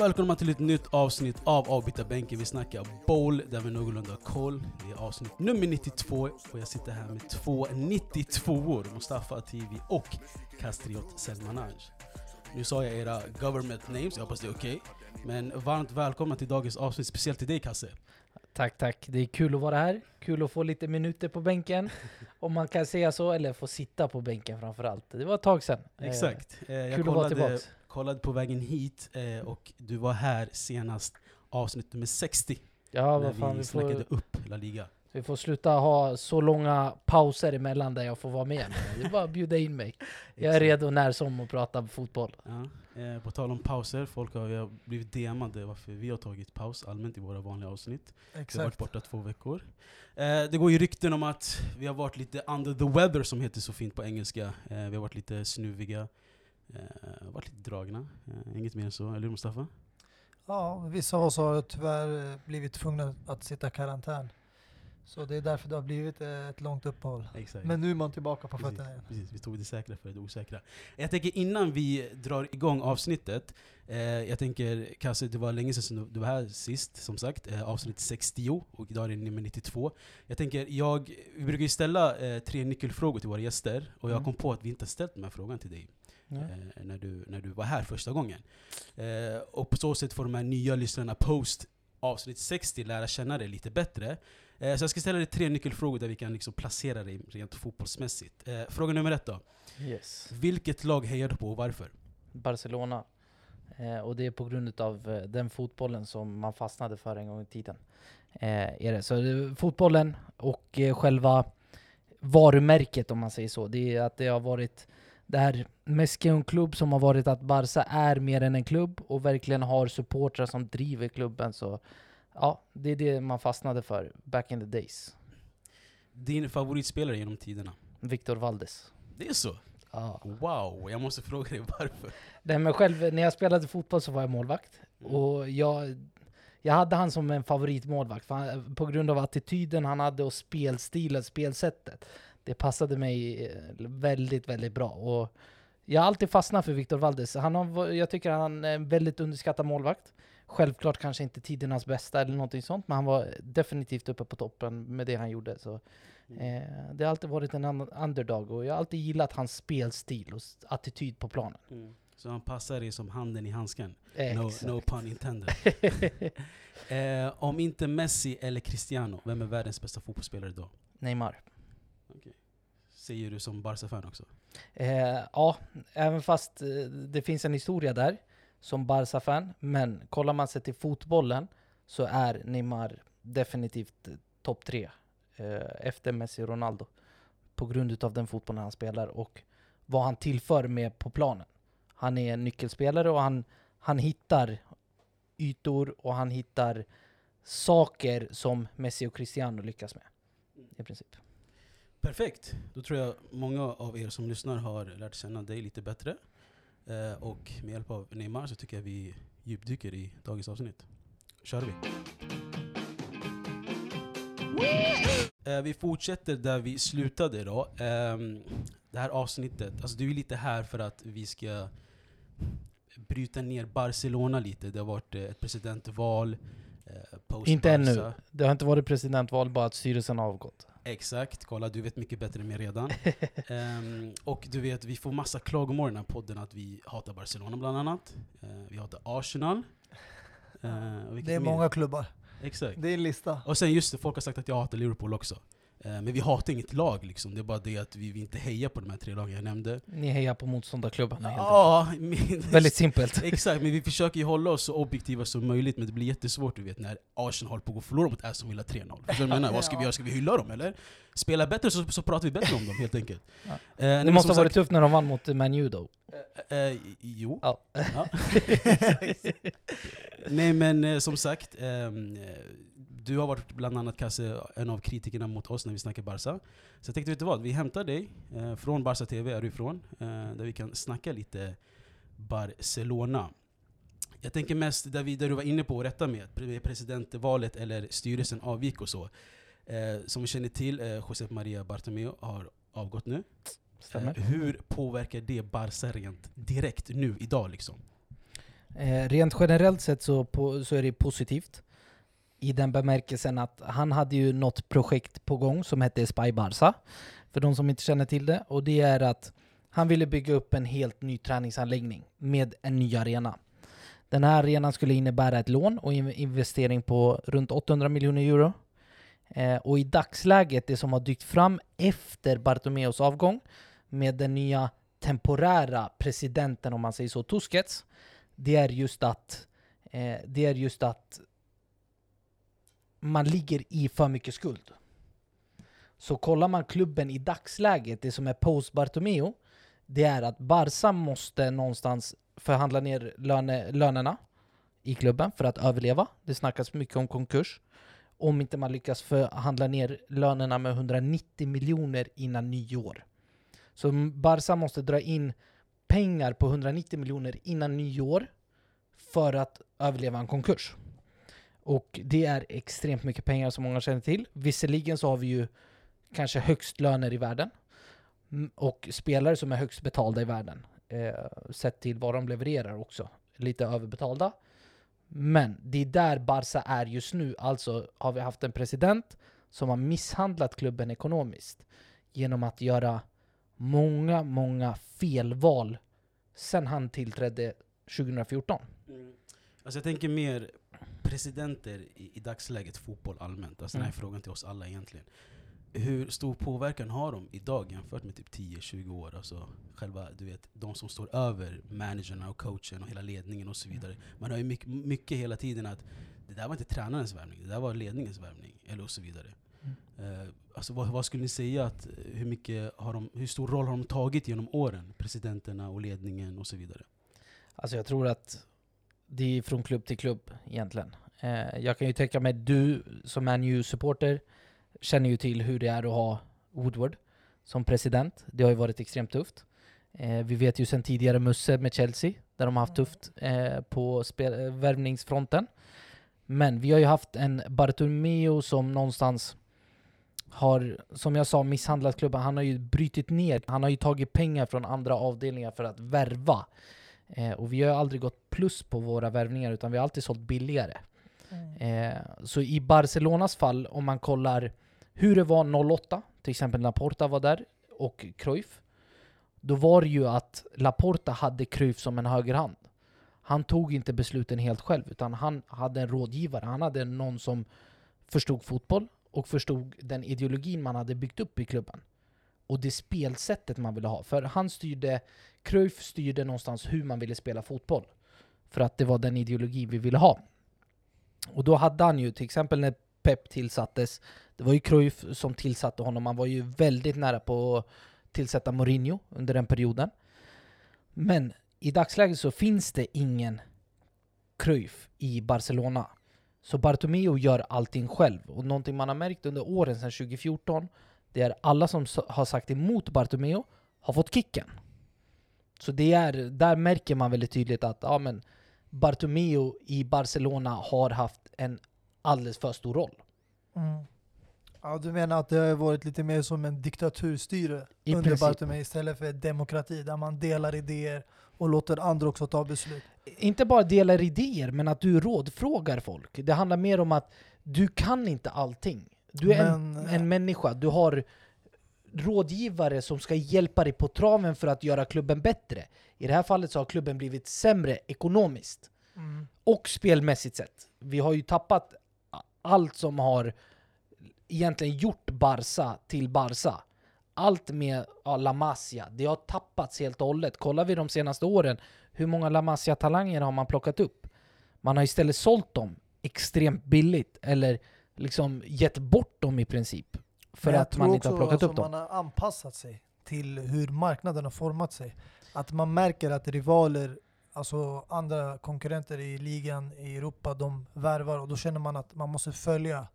välkomna till ett nytt avsnitt av Avbytarbänken. Vi snackar bowl där vi någorlunda har koll. Det är avsnitt nummer 92 och jag sitter här med två 92-or, Mustafa Ativi och Kastriot Selmanaj. Nu sa jag era government names, jag hoppas det är okej. Men varmt välkomna till dagens avsnitt, speciellt till dig Kasse. Tack, tack. Det är kul att vara här. Kul att få lite minuter på bänken. Om man kan säga så, eller få sitta på bänken framförallt. Det var ett tag sedan. Eh, Exakt. Eh, Kul att vara tillbaks. Kollade på vägen hit eh, och du var här senast avsnitt nummer 60. Ja, när vad fan. vi Vi snackade får, upp La Liga. vi får sluta ha så långa pauser emellan där jag får vara med. Det är bara att bjuda in mig. Jag är Exakt. redo när som att prata fotboll. Ja. Eh, på tal om pauser, folk har, vi har blivit DMade varför vi har tagit paus allmänt i våra vanliga avsnitt. Vi har varit Exakt. borta två veckor. Eh, det går ju rykten om att vi har varit lite under the weather som heter så fint på engelska. Eh, vi har varit lite snuviga, eh, varit lite dragna. Eh, inget mer än så, eller hur Mustafa? Ja, vissa av oss har tyvärr eh, blivit tvungna att sitta i karantän. Så det är därför det har blivit eh, ett långt uppehåll. Exakt. Men nu är man tillbaka på Precis, fötterna igen. precis, vi tog det säkra för det osäkra. Jag tänker innan vi drar igång avsnittet, eh, jag tänker Kasse, det var länge sedan du, var här sist, som sagt, eh, avsnitt 60 och idag är det nummer 92. Jag tänker, jag, vi brukar ju ställa eh, tre nyckelfrågor till våra gäster, och jag Mm. kom på att vi inte har ställt de här frågorna till dig eh, när, du, när du var här första gången. Eh, och på så sätt får de här nya lyssnarna post avsnitt 60 lära känna dig lite bättre. Eh, så jag ska ställa dig tre nyckelfrågor där vi kan liksom placera dig rent fotbollsmässigt. Eh, fråga nummer ett då. Yes. Vilket lag hejar du på och varför? Barcelona. Eh, och det är på grund av eh, den fotbollen som man fastnade för en gång i tiden. Är det. Så det, fotbollen och själva varumärket om man säger så. Det är att det har varit det här Messi är en klubb som har varit att Barca är mer än en klubb och verkligen har supportrar som driver klubben. Så ja, det är det man fastnade för back in the days. Din favoritspelare genom tiderna? Victor Valdes. Det är så? Ja. Wow, jag måste fråga dig varför. Nej, men själv, när jag spelade fotboll så var jag målvakt. Mm. Och jag, jag hade han som en favoritmålvakt han, på grund av attityden han hade och spelstilen, spelsättet. Det passade mig eh, väldigt, väldigt bra. Och jag har alltid fastnat för Victor Valdes. Han har, jag tycker han är en väldigt underskattad målvakt. Självklart kanske inte tidernas bästa eller någonting sånt, men han var definitivt uppe på toppen med det han gjorde. Så, eh, det har alltid varit en un- underdog och jag har alltid gillat hans spelstil och attityd på planen. Så han passar dig som handen i handsken? No, Exakt. no pun intended. eh, om inte Messi eller Cristiano, vem är världens bästa fotbollsspelare då? Neymar. Säger du som Barca-fan också? Eh, ja, även fast eh, det finns en historia där som Barca-fan. Men kollar man sig till fotbollen så är Neymar definitivt eh, topp tre eh, efter Messi och Ronaldo. På grund av den fotbollen han spelar och vad han tillför med på planen. Han är en nyckelspelare och han, han hittar ytor och han hittar saker som Messi och Cristiano lyckas med. I princip. Perfekt! Då tror jag många av er som lyssnar har lärt känna dig lite bättre. Eh, och med hjälp av Neymar så tycker jag vi djupdyker i dagens avsnitt. kör vi! Eh, vi fortsätter där vi slutade då. Ehm, det här avsnittet, alltså du är lite här för att vi ska bryta ner Barcelona lite. Det har varit eh, ett presidentval. Eh, Inte ännu. Det har inte varit presidentval, bara att styrelsen har avgått. Exakt, kolla du vet mycket bättre än mig redan. Ehm, och du vet, vi får massa klagomål i den här podden att vi hatar Barcelona bland annat. Eh, vi hatar Arsenal. Vilket Det är många klubbar. Exakt. Det är en lista. Och sen just det, folk har sagt att jag hatar Liverpool också. Eh, men vi hatar inget lag liksom, det är bara det att vi, vi inte hejar på de här tre lagen jag nämnde. Ni hejar på motståndarklubbarna Ja, men-. Väldigt simpelt. Exakt, men vi försöker ju hålla oss så objektiva som möjligt, men det blir jättesvårt du vet när Arsenal håller på att förlora mot Aston Villa 3-0. Förstår du vad jag menar? Vad ska vi göra? Ska vi hylla dem eller? Spela bättre så, så pratar vi bättre om dem helt enkelt. Ja. Eh, Det men måste ha varit sagt- tufft när de vann mot Man U då. Eh, eh, jo. Ja. Ja. Nej men eh, som sagt, ehm, eh, du har varit bland annat Kasse, en av kritikerna mot oss när vi snackar Barca. Så jag tänkte, vet du vad? Vi hämtar dig eh, från Barca TV, är du ifrån, eh, där vi kan snacka lite Barcelona. Jag tänker mest där, vi, där du var inne på rätta med, pre- presidentvalet eller styrelsen avgick och så. Eh, som vi känner till, eh, Josep Maria Bartomeu har avgått nu. Stämmer. Eh, hur påverkar det Barca rent direkt nu, idag liksom? Eh, rent generellt sett så, på, så är det positivt. I den bemärkelsen att han hade ju något projekt på gång som hette Spy Barca. För de som inte känner till det. Och det är att han ville bygga upp en helt ny träningsanläggning med en ny arena. Den här arenan skulle innebära ett lån och en investering på runt 800 miljoner euro. Eh, och i dagsläget, det som har dykt fram efter Bartomeos avgång med den nya temporära presidenten, om man säger så, Tusquets, det är just att, eh, det är just att man ligger i för mycket skuld. Så kollar man klubben i dagsläget, det som är post Bartomeu, det är att Barca måste någonstans förhandla ner löne, lönerna i klubben för att överleva. Det snackas mycket om konkurs. Om inte man lyckas förhandla ner lönerna med 190 miljoner innan nyår. Så Barca måste dra in pengar på 190 miljoner innan nyår för att överleva en konkurs. Och det är extremt mycket pengar som många känner till. Visserligen så har vi ju kanske högst löner i världen mm, och spelare som är högst betalda i världen. Eh, sett till vad de levererar också. Lite överbetalda. Men det är där Barca är just nu. Alltså har vi haft en president som har misshandlat klubben ekonomiskt genom att göra många, många felval sen han tillträdde 2014. Mm. Alltså jag tänker mer presidenter i, i dagsläget, fotboll allmänt. Alltså Den här Mm. frågan till oss alla egentligen. Hur stor påverkan har de idag jämfört med typ 10-20 år? Alltså själva, du vet, de som står över managerna och coachen och hela ledningen och så vidare. Man har ju mycket, mycket hela tiden att det där var inte tränarens värvning, det där var ledningens värvning. Eller och så vidare. Eh, alltså vad, vad skulle ni säga att, eh, hur, mycket har de, hur stor roll har de tagit genom åren? Presidenterna och ledningen och så vidare. Alltså jag tror att det är från klubb till klubb egentligen. Eh, jag kan ju tänka mig, du som är new supporter känner ju till hur det är att ha Woodward som president. Det har ju varit extremt tufft. Eh, vi vet ju sedan tidigare Musse med Chelsea, där de har haft tufft eh, på spel- värvningsfronten. Men vi har ju haft en Bartomeu som någonstans har, som jag sa, misshandlat klubben. Han har ju brutit ner, han har ju tagit pengar från andra avdelningar för att värva. Eh, och vi har aldrig gått plus på våra värvningar, utan vi har alltid sålt billigare. Eh, så i Barcelonas fall, om man kollar hur det var 08, till exempel Laporta var där, och Cruyff. Då var det ju att Laporta hade Cruyff som en högerhand. Han tog inte besluten helt själv, utan han hade en rådgivare. Han hade någon som förstod fotboll och förstod den ideologin man hade byggt upp i klubben. Och det spelsättet man ville ha. För han styrde, Cruyff styrde någonstans hur man ville spela fotboll. För att det var den ideologi vi ville ha. Och då hade han ju, till exempel när Pep tillsattes, det var ju Cruyff som tillsatte honom, han var ju väldigt nära på att tillsätta Mourinho under den perioden. Men i dagsläget så finns det ingen Cruyff i Barcelona. Så Bartomeu gör allting själv. Och någonting man har märkt under åren sedan 2014, det är alla som har sagt emot Bartomeu har fått kicken. Så det är, där märker man väldigt tydligt att ja, men Bartomeu i Barcelona har haft en alldeles för stor roll. Mm. Ja, du menar att det har varit lite mer som en diktaturstyre I under princip. Bartomeu istället för demokrati där man delar idéer och låter andra också ta beslut. Inte bara delar idéer, men att du rådfrågar folk. Det handlar mer om att du kan inte allting. Du är en, Men, en människa, du har rådgivare som ska hjälpa dig på traven för att göra klubben bättre. I det här fallet så har klubben blivit sämre ekonomiskt Mm. och spelmässigt sett. Vi har ju tappat allt som har egentligen gjort Barca till Barca. Allt med ja, La Masia, det har tappats helt och hållet. Kollar vi de senaste åren, hur många La Masia-talanger har man plockat upp? Man har istället sålt dem extremt billigt, eller liksom gett bort dem i princip. För jag att man tror inte har plockat upp alltså, dem. Man har anpassat sig till hur marknaden har format sig. Att man märker att rivaler, alltså andra konkurrenter i ligan i Europa, de värvar och då känner man att man måste följa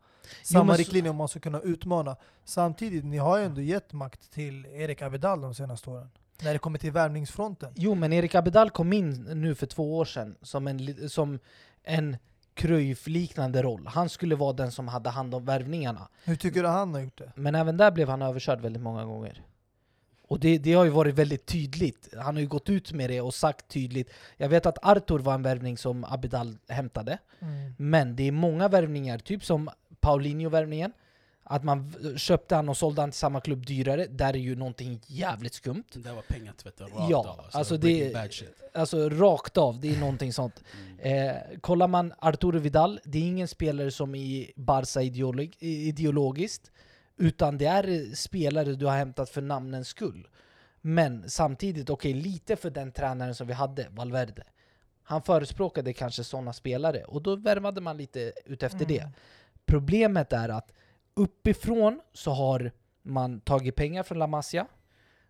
samma så- riktlinjer och man ska kunna utmana. Samtidigt, ni har ju ändå gett makt till Erik Abidal de senaste åren. När det kommer till värvningsfronten. Jo, men Erik Abidal kom in nu för två år sedan som en, som en Cruyff-liknande roll. Han skulle vara den som hade hand om värvningarna. Hur tycker du han har gjort det? Men även där blev han överkörd väldigt många gånger. Och det, det har ju varit väldigt tydligt. Han har ju gått ut med det och sagt tydligt. Jag vet att Arthur var en värvning som Abidal hämtade. Mm. Men det är många värvningar, typ som Paulinho-värvningen. Att man köpte han och sålde han till samma klubb dyrare. Där är ju någonting jävligt skumt. Det där var pengatvätt rakt Ja, av. Alltså, alltså det- Bad shit. Alltså rakt av, det är någonting sånt. Mm. Eh, kollar man Arturo Vidal, det är ingen spelare som är Barca ideolog ideologiskt. Utan det är spelare du har hämtat för namnens skull. Men samtidigt, okej, lite för den tränaren som vi hade, Valverde. Han förespråkade kanske sådana spelare och då värvade man lite utefter det. Mm. Problemet är att uppifrån så har man tagit pengar från La Masia.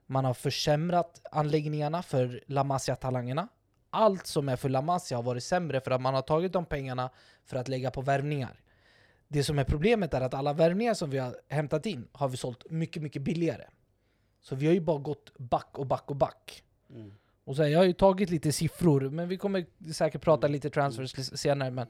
Man har försämrat anläggningarna för La Masia-talangerna. Allt som är för La Masia har varit sämre för att man har tagit de pengarna för att lägga på värvningar. Det som är problemet är att alla värvningar som vi har hämtat in har vi sålt mycket, mycket billigare. Så vi har ju bara gått back och back och back. Mm. Och så här, jag har ju tagit lite siffror, men vi kommer säkert prata lite transfers s- senare. Men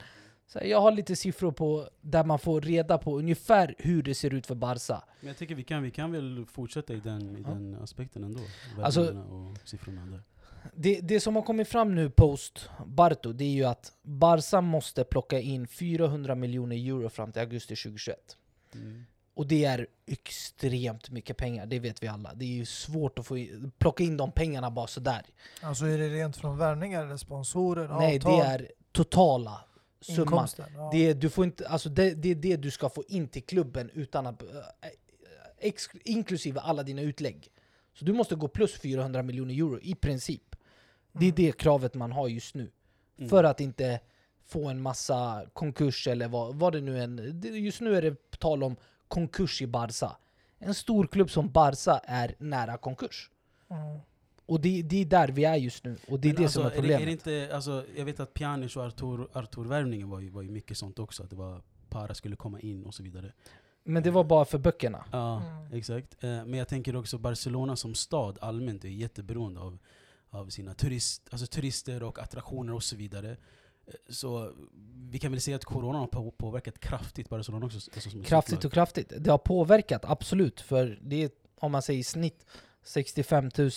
så jag har lite siffror på där man får reda på ungefär hur det ser ut för Barca. Men jag tycker vi kan, vi kan väl fortsätta i den, i Ja. den aspekten ändå. Alltså- och siffrorna där. Det, det som har kommit fram nu post Barto, det är ju att Barca måste plocka in 400 miljoner euro fram till augusti 2021. Mm. Och det är extremt mycket pengar, det vet vi alla. Det är ju svårt att få in, plocka in de pengarna bara sådär. Alltså är det rent från värvningar eller sponsorer, Nej, avtal, det är totala summan. Ja. Det, är- du får inte, alltså det, det är det du ska få in till klubben utan att, eh, ex, inklusive alla dina utlägg. Så du måste gå plus 400 miljoner euro i princip. Det är Mm. det kravet man har just nu. Mm. För att inte få en massa konkurs eller vad, vad det nu än... Just nu är det tal om konkurs i Barca. En stor klubb som Barca är nära konkurs. Mm. Och det, det är där vi är just nu. Och det är Men det som är alltså, problemet. Är det, inte, alltså, jag vet att Pjanic och Artur, Artur-värvningen var ju, var ju mycket sånt också. Att det var Para skulle komma in och så vidare. Men det var bara för böckerna. Ja, Mm. exakt. Eh, Men jag tänker också Barcelona som stad allmänt är jätteberoende av, av sina turist, alltså turister och attraktioner och så vidare. Eh, Så vi kan väl säga att corona har på- påverkat kraftigt Barcelona också. alltså Kraftigt och kraftigt. Det har påverkat, absolut. För det är, om man säger i snitt, 65 000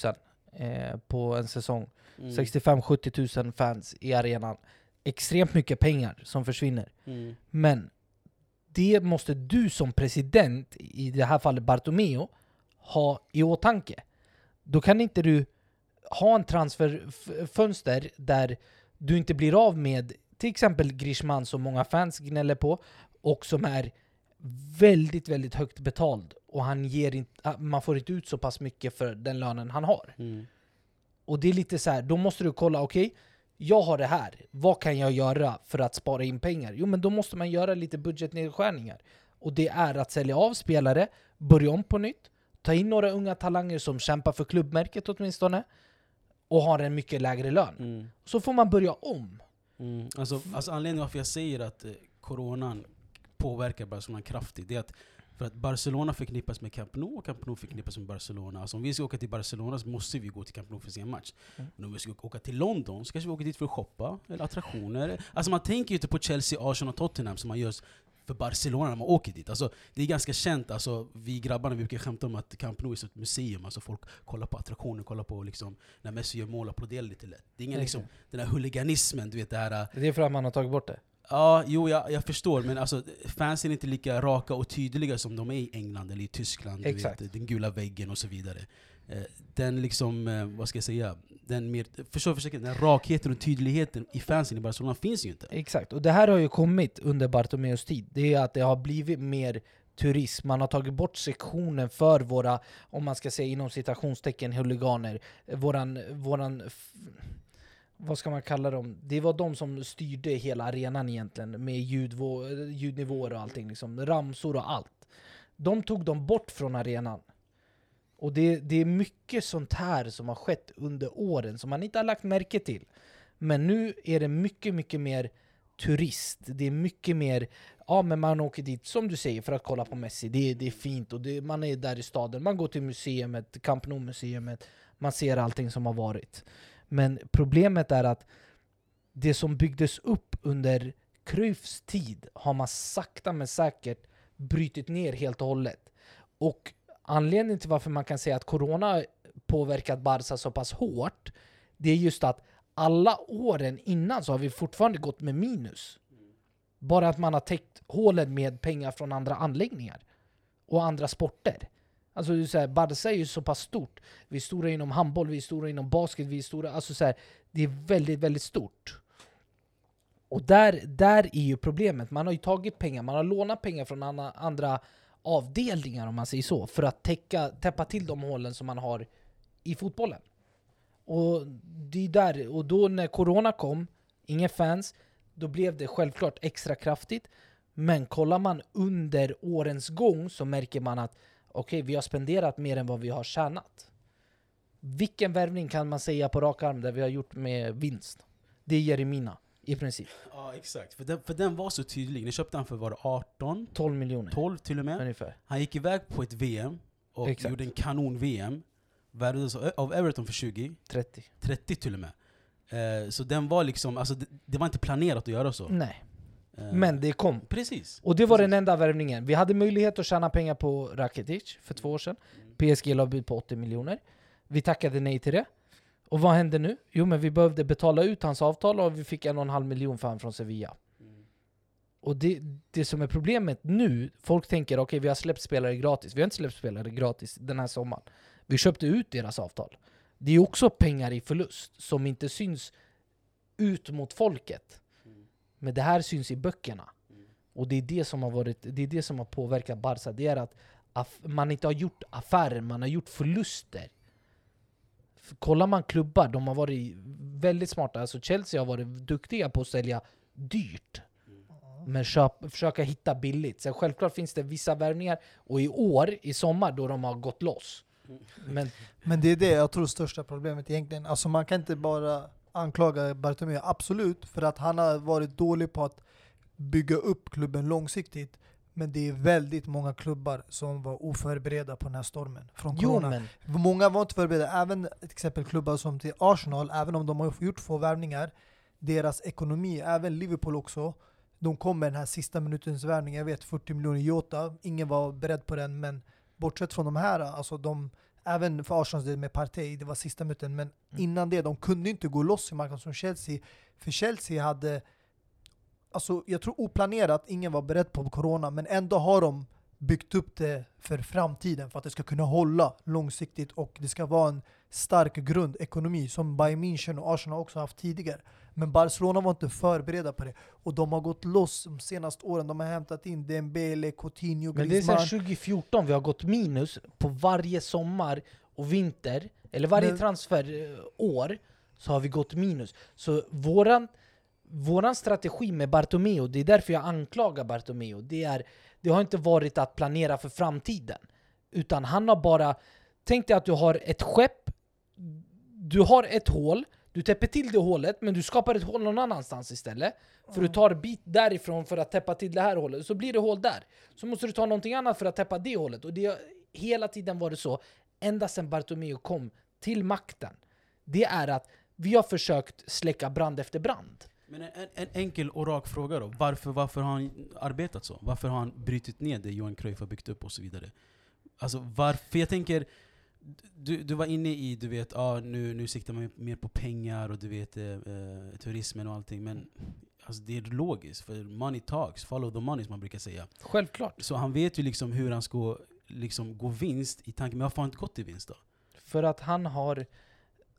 eh, på en säsong. Mm. 65-70 000 fans i arenan. Extremt mycket pengar som försvinner. Mm. Men det måste du som president, i det här fallet Bartomeu, ha i åtanke. Då kan inte du ha en transferfönster där du inte blir av med till exempel Griezmann som många fans gnäller på och som är väldigt, väldigt högt betald och han ger inte, man får inte ut så pass mycket för den lönen han har. Mm. Och det är lite så här, då måste du kolla, okej, jag har det här, vad kan jag göra för att spara in pengar? Jo men då måste man göra lite budgetnedskärningar. Och det är att sälja av spelare, börja om på nytt, ta in några unga talanger som kämpar för klubbmärket åtminstone, och har en mycket lägre lön. Mm. Så får man börja om. Mm. Alltså, alltså anledningen varför jag säger att eh, coronan påverkar Barcelona kraftigt, det är att för att Barcelona förknippas med Camp Nou och Camp Nou förknippas med Barcelona. Alltså om vi ska åka till Barcelona så måste vi gå till Camp Nou för att se en match. Mm. Men om vi ska åka till London så kanske vi åker dit för att shoppa, eller attraktioner. Alltså man tänker ju inte på Chelsea, Arsenal och Tottenham som man gör för Barcelona när man åker dit. Alltså, det är ganska känt, alltså, vi grabbarna vi brukar skämta om att Camp Nou är ett museum. Alltså, folk kollar på attraktioner, kollar på liksom, när Messi gör mål och applåderar lite lätt. Det är ingen liksom, den här huliganismen, du vet det här Det är för att man har tagit bort det. Ja, jo jag, jag förstår, men alltså, fansen är inte lika raka och tydliga som de är i England eller i Tyskland. Exakt. vet, den gula väggen och så vidare. Eh, Den liksom, eh, vad ska jag säga, den mer, förstår, försöker, den rakheten och tydligheten i fansen i Barcelona finns ju inte. Exakt, och det här har ju kommit under Bartomeus tid. Det är att det har blivit mer turism. Man har tagit bort sektionen för våra, om man ska säga inom citationstecken, huliganer. Våran, våran vad ska man kalla dem? Det var de som styrde hela arenan egentligen med ljudvå, ljudnivåer och allting. Liksom. Ramsor och allt. De tog dem bort från arenan. Och det, det är mycket sånt här som har skett under åren som man inte har lagt märke till. Men nu är det mycket, mycket mer turist. Det är mycket mer, ja men man åker dit som du säger för att kolla på Messi. Det är, det är fint och det, man är där i staden. Man går till museet, Camp Nou-museet. Man ser allting som har varit. Men problemet är att det som byggdes upp under Cruyffs tid har man sakta men säkert brutit ner helt och hållet. Och anledningen till varför man kan säga att Corona påverkat Barca så pass hårt, det är just att alla åren innan så har vi fortfarande gått med minus. Bara att man har täckt hålen med pengar från andra anläggningar och andra sporter. Alltså det är så här, Barca är ju så pass stort. Vi är stora inom handboll, vi är stora inom basket, vi är stora... Alltså så här, det är väldigt, väldigt stort. Och där, där är ju problemet. Man har ju tagit pengar, man har lånat pengar från andra, andra avdelningar om man säger så, för att täcka, täppa till de hålen som man har i fotbollen. Och det är där, och då när corona kom, inga fans, då blev det självklart extra kraftigt. Men kollar man under årens gång så märker man att okej, vi har spenderat mer än vad vi har tjänat. Vilken värvning kan man säga på rak arm där vi har gjort med vinst? Det är Jeremina, i princip. Ja exakt, för den, för den var så tydlig. Ni köpte han för var det 18? 12 miljoner 12 till och med. ungefär. Han gick iväg på ett VM och Exakt. gjorde en kanon-VM. Värvades av- av Everton för 20, 30. 30 till och med. Eh, så den var liksom, alltså det, det var inte planerat att göra så. Nej, men det kom. Precis. Och det var precis. den enda värvningen. Vi hade möjlighet att tjäna pengar på Rakitic för två år sedan. PSG la bud på 80 miljoner. Vi tackade nej till det. Och vad hände nu? Jo men vi behövde betala ut hans avtal och vi fick en och en halv miljon för han från Sevilla. Och det, det som är problemet nu, folk tänker okej vi har släppt spelare gratis. Vi har inte släppt spelare gratis den här sommaren. Vi köpte ut deras avtal. Det är också pengar i förlust som inte syns ut mot folket. Men det här syns i böckerna. Och det är det som har, varit, det är det som har påverkat Barca. Det är att man inte har gjort affärer, man har gjort förluster. För Kollar man klubbar, de har varit väldigt smarta. Alltså Chelsea har varit duktiga på att sälja dyrt. Men köp, försöka hitta billigt. Sen självklart finns det vissa värvningar, och i år, i sommar, då de har gått loss. Men Men det är det jag tror är största problemet egentligen. Alltså man kan inte bara anklaga Bartomeu, absolut, för att han har varit dålig på att bygga upp klubben långsiktigt. Men det är väldigt många klubbar som var oförberedda på den här stormen från jo corona. men, Många var inte förberedda, även till exempel klubbar som till Arsenal, även om de har gjort få värvningar, deras ekonomi, även Liverpool också, de kom med den här sista minutens värvning, jag vet 40 miljoner Jota, ingen var beredd på den, men bortsett från de här, alltså de, även för Arsenals del med Partey, det var sista minuten, men Mm. innan det, de kunde inte gå loss i marknaden som Chelsea, för Chelsea hade, alltså jag tror oplanerat, ingen var beredd på corona, men ändå har de byggt upp det för framtiden för att det ska kunna hålla långsiktigt och det ska vara en stark grundekonomi som Bayern München och Arsenal också haft tidigare. Men Barcelona var inte förberedda på det och de har gått loss de senaste åren. De har hämtat in Dembele, Coutinho, men det är sedan Griezmann. 2014 vi har gått minus på varje sommar och vinter, eller varje Men- transferår, så har vi gått minus. Så våran, våran strategi med Bartomeu, det är därför jag anklagar Bartomeu, det, är, det har inte varit att planera för framtiden. Utan han har bara... Tänk dig att du har ett skepp, du har ett hål, du täpper till det hålet, men du skapar ett hål någon annanstans istället. För du tar bit därifrån för att täppa till det här hålet, så blir det hål där. Så måste du ta någonting annat för att täppa det hålet. Och det har hela tiden varit så, ända sedan Bartomeu kom till makten. Det är att vi har försökt släcka brand efter brand. Men en, en, en enkel och rak fråga då. Varför, varför har han arbetat så? Varför har han brutit ner det Johan Cruyff har byggt upp och så vidare? Alltså varför? Jag tänker, du, du var inne i, du vet, ah, nu, nu siktar man mer på pengar och du vet, eh, eh, turismen och allting. Men alltså, det är logiskt, för money talks, follow the money som man brukar säga. Självklart. Så han vet ju liksom hur han ska liksom, gå vinst i tanken, men varför har han inte gått i vinst då? För att han har,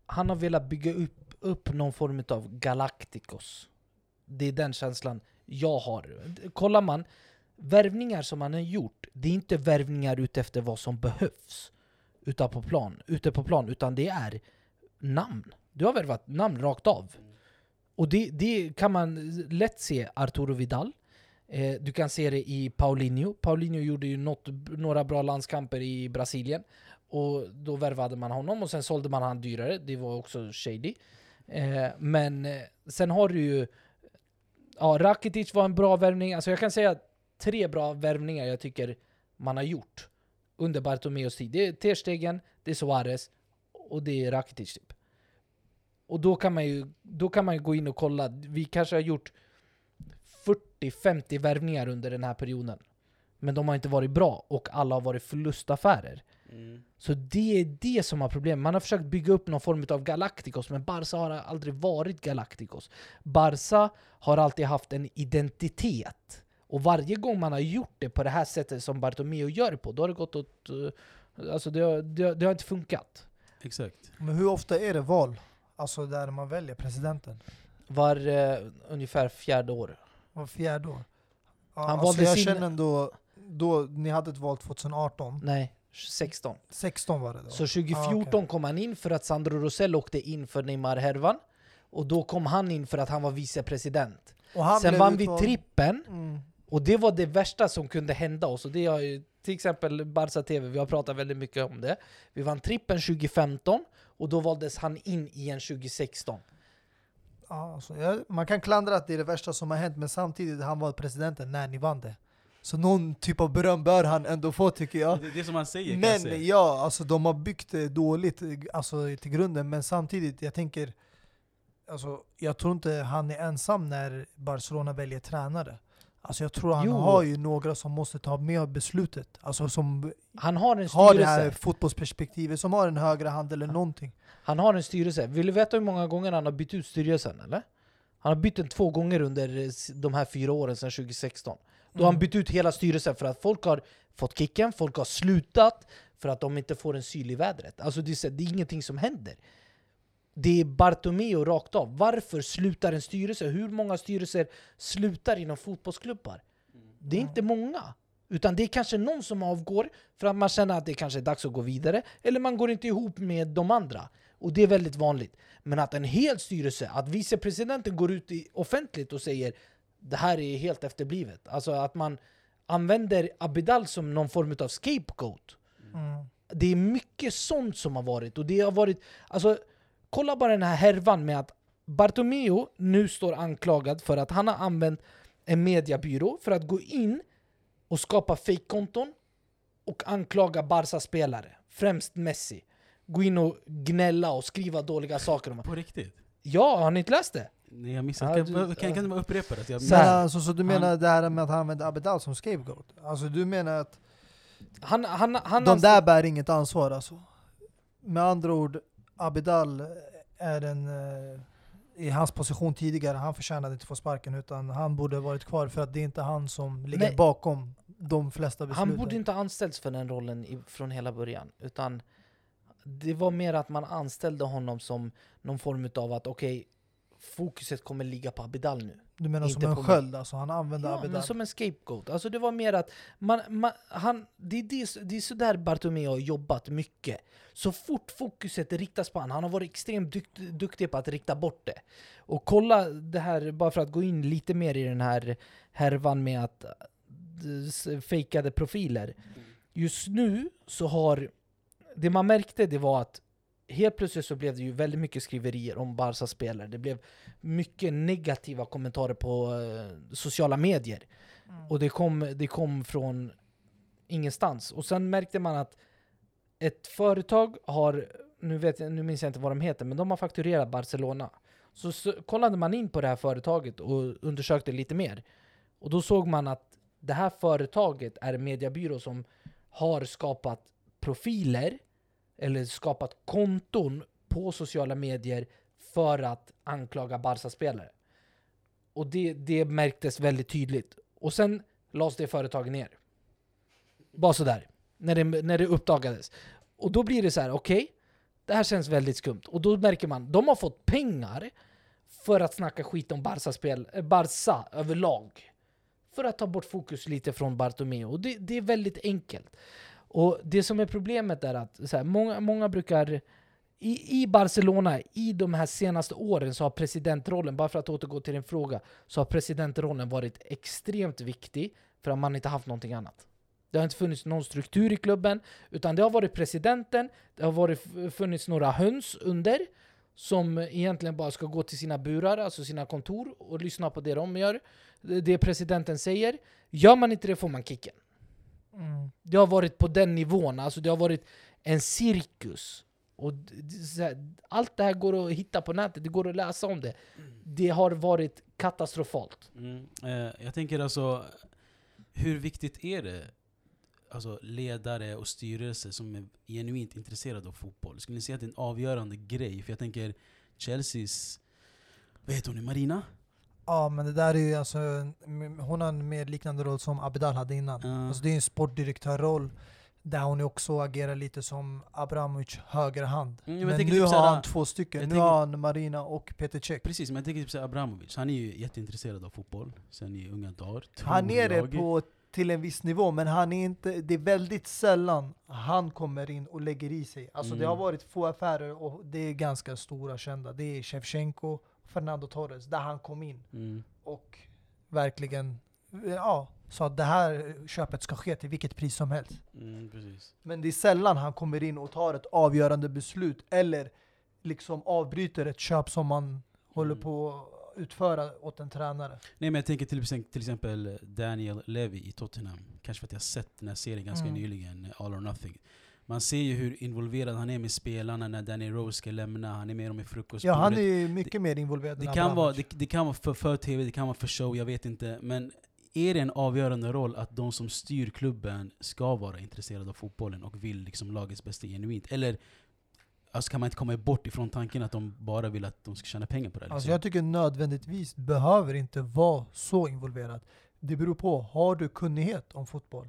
han har velat bygga upp, upp någon form av Galacticos. Det är den känslan jag har. Kollar man, värvningar som han har gjort, det är inte värvningar utefter vad som behövs utan på plan, ute på plan, utan det är namn. Du har värvat namn rakt av. Och det, det kan man lätt se Arturo Vidal. Eh, du kan se det i Paulinho. Paulinho gjorde ju något, några bra landskamper i Brasilien. Och då värvade man honom och sen sålde man han dyrare. Det var också shady. Eh, men eh, sen har du ju... Ja, Rakitic var en bra värvning. Alltså jag kan säga tre bra värvningar jag tycker man har gjort under Bartomeus tid. Det är Ter Stegen, det är Suarez och det är Rakitic typ. Och då kan man ju, då kan man ju gå in och kolla. Vi kanske har gjort 40-50 värvningar under den här perioden. Men de har inte varit bra och alla har varit förlustaffärer. Mm. Så det är det som har problem. Man har försökt bygga upp någon form av Galacticos, men Barca har aldrig varit Galacticos. Barca har alltid haft en identitet. Och varje gång man har gjort det på det här sättet som Bartomeu gör det på, då har det gått åt... eh, Alltså det, har- det, har- det har inte funkat. Exakt. Men hur ofta är det val? Alltså där man väljer presidenten? Var eh, ungefär fjärde år. Var fjärde år? Ja, Han alltså valde jag sin- känner ändå, då, ni hade ett val 2018, Nej, 16. 16 var det då? Så 2014 Ah, okej. kom han in för att Sandro Rosell åkte in för Neymar-härvan. Och då kom han in för att han var vicepresident. Och han Sen vann vi trippen, Mm. Och det var det värsta som kunde hända oss. Och det har ju, till exempel Barca TV, vi har pratat väldigt mycket om det. Vi vann trippen 2015, och då valdes han in igen 2016. Ja, alltså, jag, man kan klandra att det är det värsta som har hänt, men samtidigt han var presidenten när ni vann det. Så någon typ av beröm bör han ändå få tycker jag. Det är det som man säger kan jag säga. Men ja, alltså de har byggt det dåligt alltså, till grunden, men samtidigt, jag tänker alltså, jag tror inte han är ensam när Barcelona väljer tränare. Alltså jag tror han Jo. har ju några som måste ta med beslutet. Alltså som Han har en har det här fotbollsperspektivet, som har en högre hand eller någonting. Han har en styrelse. Vill du veta hur många gånger han har bytt ut styrelsen eller? Han har bytt den två gånger under eh, de här fyra åren sedan 2016. Då har han Mm. bytt ut hela styrelsen för att folk har fått kicken, folk har slutat för att de inte får en syl i vädret. Alltså det är, det är ingenting som händer. Det är Bartomeu rakt av. Varför slutar en styrelse? Hur många styrelser slutar inom fotbollsklubbar? Det är inte många. Utan det är kanske någon som avgår för att man känner att det kanske är dags att gå vidare. Eller man går inte ihop med de andra. Och det är väldigt vanligt. Men att en hel styrelse, att vicepresidenten går ut offentligt och säger det här är helt efterblivet. Alltså att man använder Abidal som någon form av scapegoat. Mm. Det är mycket sånt som har varit. Och det har varit alltså, kolla bara den här härvan med att Bartomeu nu står anklagad för att han har använt en mediebyrå för att gå in och skapa fake-konton och anklaga Barca-spelare, främst Messi. Gå in och gnälla och skriva dåliga saker om På riktigt? Ja, har ni inte läst det? Nej jag missade. Ja, kan, du- kan, kan du bara upprepa det? Jag Så alltså, så du menar det här med att han använder Abidal som scapegoat? Alltså du menar att Han, han, han de där bär inget ansvar alltså? Med andra ord, Abidal är en eh, i hans position tidigare, han förtjänade inte få sparken utan han borde varit kvar för att det är inte han som ligger Nej. bakom de flesta besluten. Han borde inte anställts för den rollen i, från hela början. Utan det var mer att man anställde honom som någon form av att okej, fokuset kommer ligga på Abidal nu. du menar som inte en på mig. sköld alltså, han använder Ja, Abidal. men som en scapegoat. Alltså det var mer att man, man, han, det, är det, det är sådär Bartomeu har jobbat mycket. Så fort fokuset riktas på honom, han har varit extremt dukt, duktig på att rikta bort det. Och kolla det här, bara för att gå in lite mer i den här härvan med att eh, fejkade profiler. Just nu så har, det man märkte det var att helt plötsligt så blev det ju väldigt mycket skriverier om Barca spelare. Det blev mycket negativa kommentarer på eh, sociala medier. Mm. Och det kom, det kom från ingenstans. Och sen märkte man att ett företag har, nu, vet nu minns jag inte vad de heter, men de har fakturerat Barcelona. Så, så kollade man in på det här företaget och undersökte lite mer. Och då såg man att det här företaget är en mediebyrå som har skapat profiler eller skapat konton på sociala medier för att anklaga Barca-spelare. Och det, det märktes väldigt tydligt. Och sen lades det företaget ner. Bara sådär. När det, när det uppdagades. Och då blir det så här: okej, det här känns väldigt skumt. Och då märker man, de har fått pengar för att snacka skit om Barca, spel, eh, Barca överlag. För att ta bort fokus lite från Bartomeu. Och det, det är väldigt enkelt. Och det som är problemet är att så här, många, många brukar i, I Barcelona, i de här senaste åren, så har presidentrollen, bara för att återgå till din fråga, så har presidentrollen varit extremt viktig för att man inte haft någonting annat. Det har inte funnits någon struktur i klubben, utan det har varit presidenten, det har varit, funnits några höns under, som egentligen bara ska gå till sina burar, alltså sina kontor, och lyssna på det de gör. Det presidenten säger. Gör man inte det får man kicken. Mm. Det har varit på den nivån, alltså det har varit en cirkus. Och allt det här går att hitta på nätet, det går att läsa om det. Det har varit katastrofalt. Mm. Eh, jag tänker alltså, hur viktigt är det alltså, ledare och styrelse som är genuint intresserade av fotboll? Skulle ni säga att det är en avgörande grej? För jag tänker Chelseas, vad heter hon, Marina? Ja men det där är ju alltså, hon har en mer liknande roll som Abidal hade innan. Ja. Alltså det är en sportdirektörroll där hon också agerar lite som Abramovic högra hand. Mm, men nu typ har han två stycken. Nu tänker- har han Marina och Peter Cech. Precis, men jag tänker typ såhär Abramovic, han är ju jätteintresserad av fotboll sen i unga dagar. Han är det på till en viss nivå, men han är inte, det är väldigt sällan han kommer in och lägger i sig. Alltså det Mm. har varit få affärer och det är ganska stora kända. Det är Shevchenko, Fernando Torres, där han kom in Mm. och verkligen ja, sa att det här köpet ska ske till vilket pris som helst. Mm. Men det är sällan han kommer in och tar ett avgörande beslut eller liksom avbryter ett köp som man håller Mm. på att utföra åt en tränare. Nej men jag tänker till, exempel- till exempel Daniel Levy i Tottenham. Kanske för att jag sett den här serien ganska Mm. nyligen, All or Nothing. Man ser ju hur involverad han är med spelarna när Danny Rose ska lämna, han är med dem i frukostbordet. Ja, han är ju mycket mer involverad det, än kan vara, det, det kan vara för, för TV, det kan vara för show, jag vet inte. Men är det en avgörande roll att de som styr klubben ska vara intresserade av fotbollen och vill liksom lagets bästa genuint? Eller alltså, kan man inte komma bort ifrån tanken att de bara vill att de ska tjäna pengar på det? Alltså Liksom? jag tycker nödvändigtvis behöver inte vara så involverad. Det beror på, har du kunnighet om fotboll?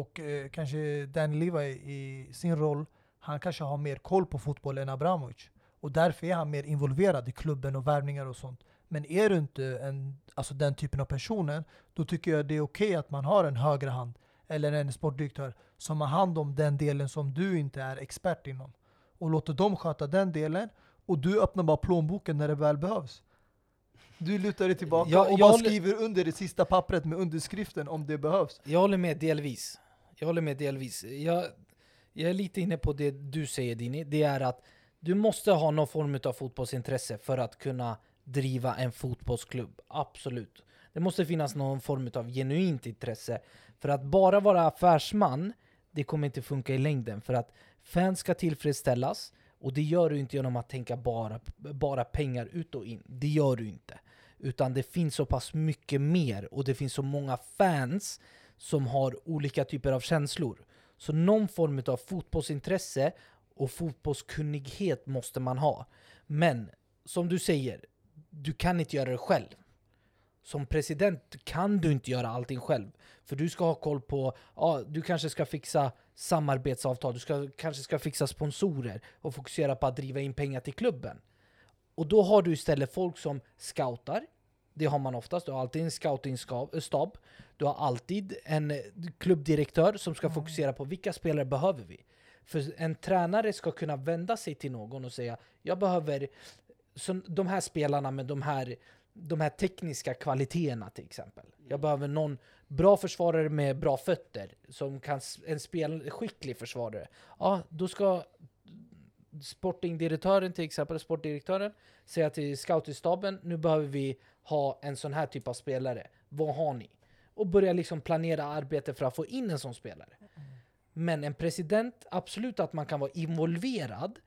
Och eh, kanske Dan Levi i sin roll, han kanske har mer koll på fotboll än Abramovic. Och därför är han mer involverad i klubben och värvningar och sånt. Men är du inte en, alltså den typen av personer, då tycker jag det är okej att man har en högra hand eller en sportdirektör som har hand om den delen som du inte är expert inom. Och låter dem sköta den delen och du öppnar bara plånboken när det väl behövs. Du lutar dig tillbaka Jag- och jag bara håller- skriver under det sista pappret med underskriften om det behövs. Jag håller med delvis. Jag håller med delvis. Jag, jag är lite inne på det du säger Dini. Det är att du måste ha någon form av fotbollsintresse för att kunna driva en fotbollsklubb. Absolut. Det måste finnas någon form av genuint intresse. För att bara vara affärsman, det kommer inte funka i längden. För att fans ska tillfredsställas och det gör du inte genom att tänka bara, bara pengar ut och in. Det gör du inte. Utan det finns så pass mycket mer och det finns så många fans som har olika typer av känslor. Så någon form av fotbollsintresse och fotbollskunnighet måste man ha. Men som du säger, du kan inte göra det själv. Som president kan du inte göra allting själv. För du ska ha koll på, ja, du kanske ska fixa samarbetsavtal, du ska, kanske ska fixa sponsorer och fokusera på att driva in pengar till klubben. Och då har du istället folk som scoutar, det har man oftast, du har alltid en scouting-stab. Du har alltid en eh, klubbdirektör som ska fokusera på vilka spelare behöver vi. För en tränare ska kunna vända sig till någon och säga jag behöver så de här spelarna med de här, de här tekniska kvaliteterna till exempel. Jag behöver någon bra försvarare med bra fötter, som kan, en spel, skicklig försvarare. Ja, då ska sportingdirektören till exempel, sportdirektören, säga till scoutingstaben, nu behöver vi ha en sån här typ av spelare. Vad har ni? Och börja liksom planera arbete för att få in en sån spelare. Men en president, absolut att man kan vara involverad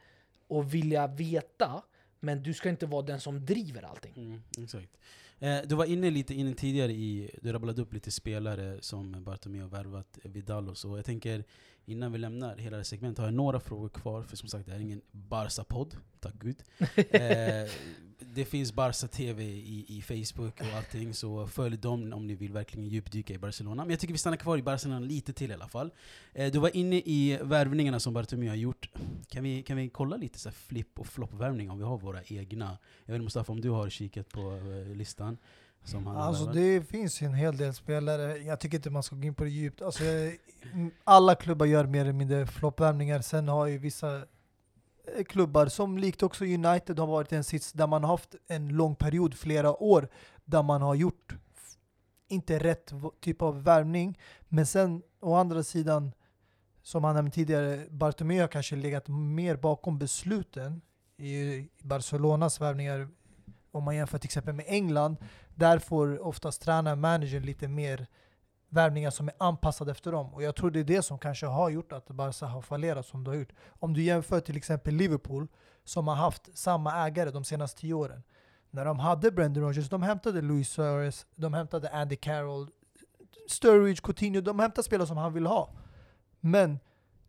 och vilja veta, men du ska inte vara den som driver allting. Mm, exakt. Eh, du var inne lite inne tidigare i, du rabblade upp lite spelare som Bartomeu har värvat, eh, Vidal och så. Jag tänker, innan vi lämnar hela det segmentet har jag några frågor kvar, för som sagt det här är ingen Barca-podd, tack gud. Eh, det finns Barca TV i, i Facebook och allting, så följ dem om ni vill verkligen djupdyka i Barcelona. Men jag tycker vi stannar kvar i Barcelona lite till i alla fall. Eh, du var inne i värvningarna som Bartomeu har gjort. Kan vi, kan vi kolla lite så här flipp och flopp-värvningar om vi har våra egna? Jag vet inte Mustafa om du har kikat på eh, listan? Som han Alltså det finns ju en hel del spelare, jag tycker inte man ska gå in på det djupt. Alltså, jag- m- alla klubbar gör mer eller mindre floppvärvningar, sen har ju vissa eh, klubbar som likt också United har varit i en sits där man har haft en lång period, flera år, där man har gjort inte rätt typ av värvning. Men sen å andra sidan, som han nämnde tidigare, Bartomeu har kanske legat mer bakom besluten i Barcelonas värvningar om man jämför till exempel med England, där får oftast tränaren, managern lite mer värvningar som är anpassade efter dem. Och jag tror det är det som kanske har gjort att Barca har fallerat som det har gjort. Om du jämför till exempel Liverpool, som har haft samma ägare de senaste tio åren. När de hade Brendan Rodgers, de hämtade Luis Suarez, de hämtade Andy Carroll, Sturridge, Coutinho, de hämtade spelare som han vill ha. Men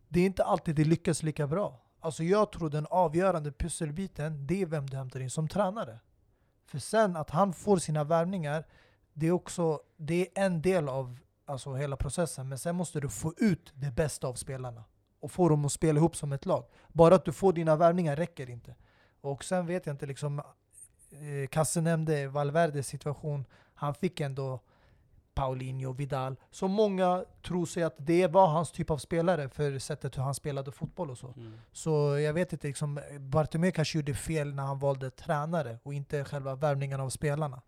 det är inte alltid det lyckas lika bra. Alltså jag tror den avgörande pusselbiten, det är vem du hämtar in som tränare. För sen att han får sina värvningar, det är också det är en del av alltså, hela processen. Men sen måste du få ut det bästa av spelarna. Och få dem att spela ihop som ett lag. Bara att du får dina värvningar räcker inte. Och sen vet jag inte, liksom, eh, Kasse nämnde Valverdes situation. Han fick ändå Paulinho, Vidal. Så många tror sig att det var hans typ av spelare för sättet hur han spelade fotboll och så. Mm. Så jag vet inte, liksom, Bartomeu kanske gjorde fel när han valde tränare och inte själva värvningen av spelarna.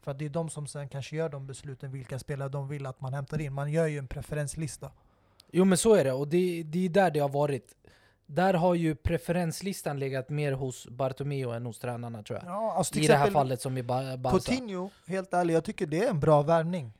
För att det är de som sen kanske gör de besluten, vilka spelare de vill att man hämtar in. Man gör ju en preferenslista. Jo men så är det, och det, det är där det har varit. Där har ju preferenslistan legat mer hos Bartomeu än hos tränarna tror jag. Ja, alltså I det här fallet som i Ba- Barca. Coutinho, helt ärligt, jag tycker det är en bra värvning.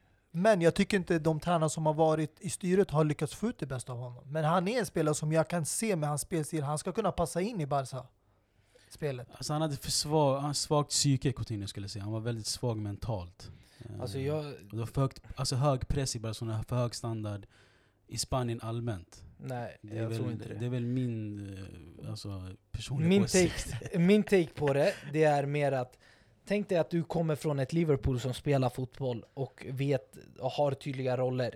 Men jag tycker inte de tränare som har varit i styret har lyckats få ut det bästa av honom. Men han är en spelare som jag kan se med hans spelstil, han ska kunna passa in i Barca-spelet. Alltså han hade för svag, han hade svagt psyke Coutinho skulle jag säga. Han var väldigt svag mentalt. Eh, Alltså jag, det var för högt, alltså hög press i Barcelona, för hög standard i Spanien allmänt. nej, Det är, jag tror väl, inte det. det är väl min eh, alltså, personliga Min åsikt. take, min take på det, det är mer att Tänk dig att du kommer från ett Liverpool som spelar fotboll och vet och har tydliga roller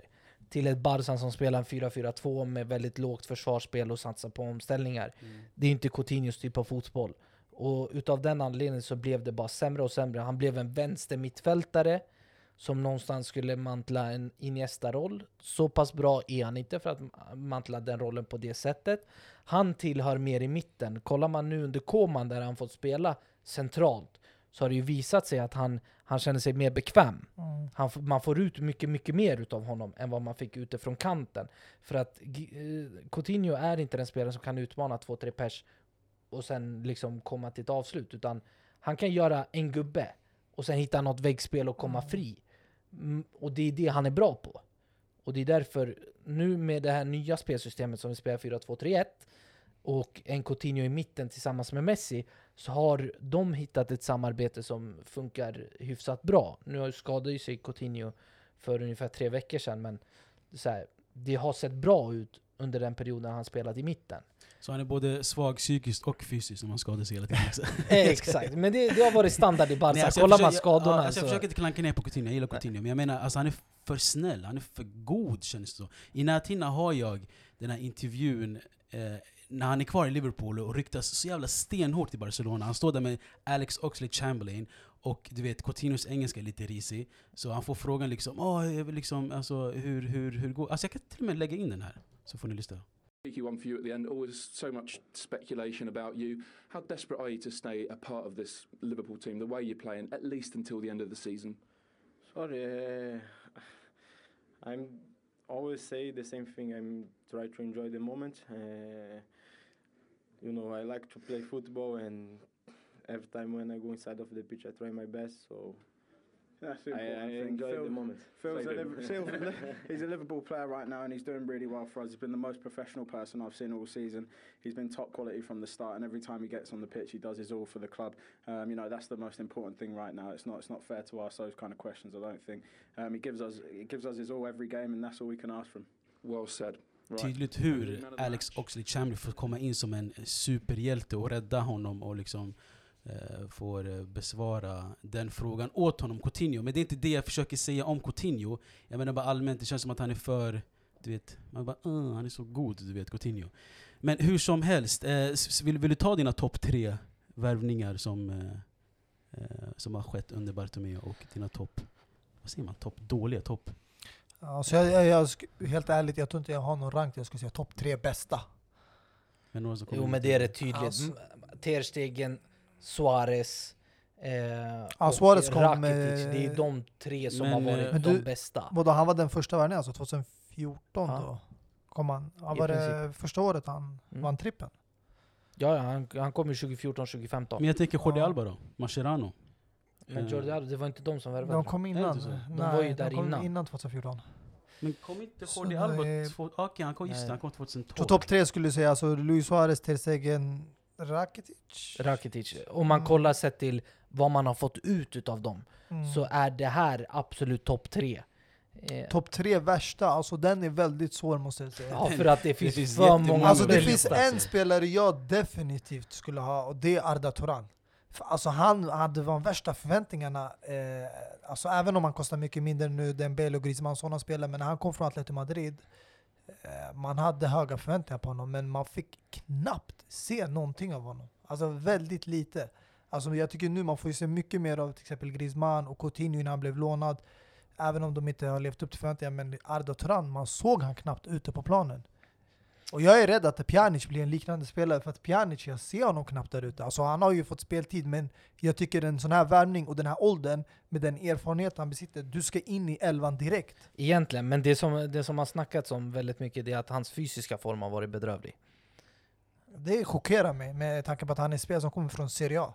till ett Barca som spelar en 4-4-2 med väldigt lågt försvarsspel och satsar på omställningar. Mm. Det är inte Coutinhos typ av fotboll. Och utav den anledningen så blev det bara sämre och sämre. Han blev en vänster mittfältare som någonstans skulle mantla en Iniesta-roll. Så pass bra är han inte för att mantla den rollen på det sättet. Han tillhör mer i mitten. Kollar man nu under Koman där han fått spela centralt så har det ju visat sig att han, han känner sig mer bekväm. Mm. Han, man får ut mycket, mycket mer utav honom än vad man fick utifrån kanten. För att eh, Coutinho är inte den spelaren som kan utmana två, tre pers och sen liksom komma till ett avslut. Utan han kan göra en gubbe och sen hitta något väggspel och komma Mm. fri. Mm, och det är det han är bra på. Och det är därför, nu med det här nya spelsystemet som vi spelar 4-2-3-1 och en Coutinho i mitten tillsammans med Messi så har de hittat ett samarbete som funkar hyfsat bra. Nu skadade ju sig Coutinho för ungefär tre veckor sedan men så här, det har sett bra ut under den perioden han spelat i mitten. Så han är både svag psykiskt och fysiskt om han skadar sig hela tiden. också. Exakt, men det, det har varit standard i Barca. Nej, alltså jag Kollar man skadorna alltså jag så... försöker inte klanka ner på Coutinho, jag gillar Coutinho. Men jag menar, alltså han är för snäll, han är för god känns det så. I näthinna har jag den här intervjun eh, när han är kvar i Liverpool och ryktas så jävla stenhårt i Barcelona. Han står där med Alex Oxlade-Chamberlain och du vet, Coutinhos engelska är lite risig. Så han får frågan liksom, oh, liksom alltså, hur, hur, hur går Alltså jag kan till och med lägga in den här, så får ni lyssna. Cheeky one for you at the end. Always so much speculation about you. How desperate are you to stay a part of this Liverpool team, the way you're playing, at least until the end of the season? Sorry, uh, I'm always say the same thing. I'm try to enjoy the moment. Uh, you know, I like to play football, and every time when I go inside of the pitch, I try my best. So That's the I, important I thing. enjoy Phil- the moment. Phil's So a I do. He's a Liverpool player right now, and he's doing really well for us. He's been the most professional person I've seen all season. He's been top quality from the start, and every time he gets on the pitch, he does his all for the club. Um, you know that's the most important thing right now. It's not it's not fair to ask those kind of questions. I don't think um, he gives us he gives us his all every game, and that's all we can ask from. Well said. Right. Tydligt hur Alex Oxlade-Chamberlain får komma in som en superhjälte och rädda honom och liksom får eh, besvara den frågan åt honom, Coutinho. Men det är inte det jag försöker säga om Coutinho. Jag menar bara allmänt, det känns som att han är för, du vet, man bara uh, han är så god, du vet, Coutinho. Men hur som helst, eh, vill, vill du ta dina topp tre värvningar som, eh, eh, som har skett under Bartomeu och dina topp, vad säger man, topp dåliga, topp? Ja, så jag, jag, jag, helt ärligt, jag tror inte jag har någon rank. Jag skulle säga topp tre bästa. Men Jo men det är rätt tydligt. Alltså- M- Ter Stegen, Suarez eh, Ja, och Suarez kom, Rakitic. eh, Det är de tre som men, har varit eh, Men de du- bästa. Vadå, han var den första värvningen, alltså 2014 Ja. då? Kom han. han I var det första året han Mm. vann trippen? Ja, ja han, han kom ju 2014, 2015. Men jag tänker Jordi Ja. Alba då, Mascherano. Men Eh, Jordi Alba, det var inte de som värvade De kom innan. De var ju där de kom innan. innan 2014. Men kom inte Jordi Alba... Okej, han kom, just det, han kom 2012. Så topp tre skulle du säga, alltså Luis Suarez, Ter Stegen, Rakitic? Rakitic. Om man Mm. kollar sett till vad man har fått ut utav dem Mm. så är det här absolut topp tre. Eh, Topp tre värsta, alltså den är väldigt svår måste jag säga. ja, för att det finns, finns för många Alltså det finns en spelare jag definitivt skulle ha och det är Arda Turan. Alltså han hade de värsta förväntningarna, eh, alltså även om han kostar mycket mindre nu, Dembele och Griezmann sådana spelare, men när han kom från Atletico Madrid, eh, Eh, man hade höga förväntningar på honom, men man fick knappt se någonting av honom. Alltså väldigt lite. Alltså jag tycker nu man får ju se mycket mer av till exempel Griezmann och Coutinho innan han blev lånad. Även om de inte har levt upp till förväntningarna, men Arda Turan, man såg han knappt ute på planen. Och jag är rädd att Pjanic blir en liknande spelare, för att Pjanic, jag ser honom knappt där ute. Alltså han har ju fått speltid, men jag tycker en sån här värvning och den här åldern, med den erfarenhet han besitter, du ska in i elvan direkt. Egentligen, men det som, det som har snackats om väldigt mycket är att hans fysiska form har varit bedrövlig. Det chockerar mig med tanke på att han är en spelare som kommer från Serie A.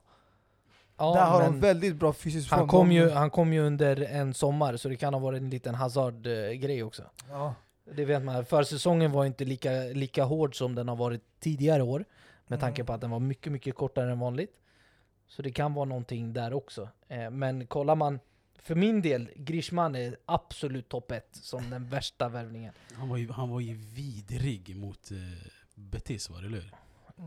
Ja, där har de väldigt bra fysisk form. han, kom ju, han kom ju under en sommar, så det kan ha varit en liten Hazard-grej också. Ja. Det vet man. Försäsongen var inte lika, lika hård som den har varit tidigare år. Med tanke Mm. på att den var mycket, mycket kortare än vanligt. Så det kan vara någonting där också. Eh, men kollar man, för min del, Grishman är absolut topp ett som den värsta värvningen. Han var ju, han var ju vidrig mot eh, Betis var det, eller?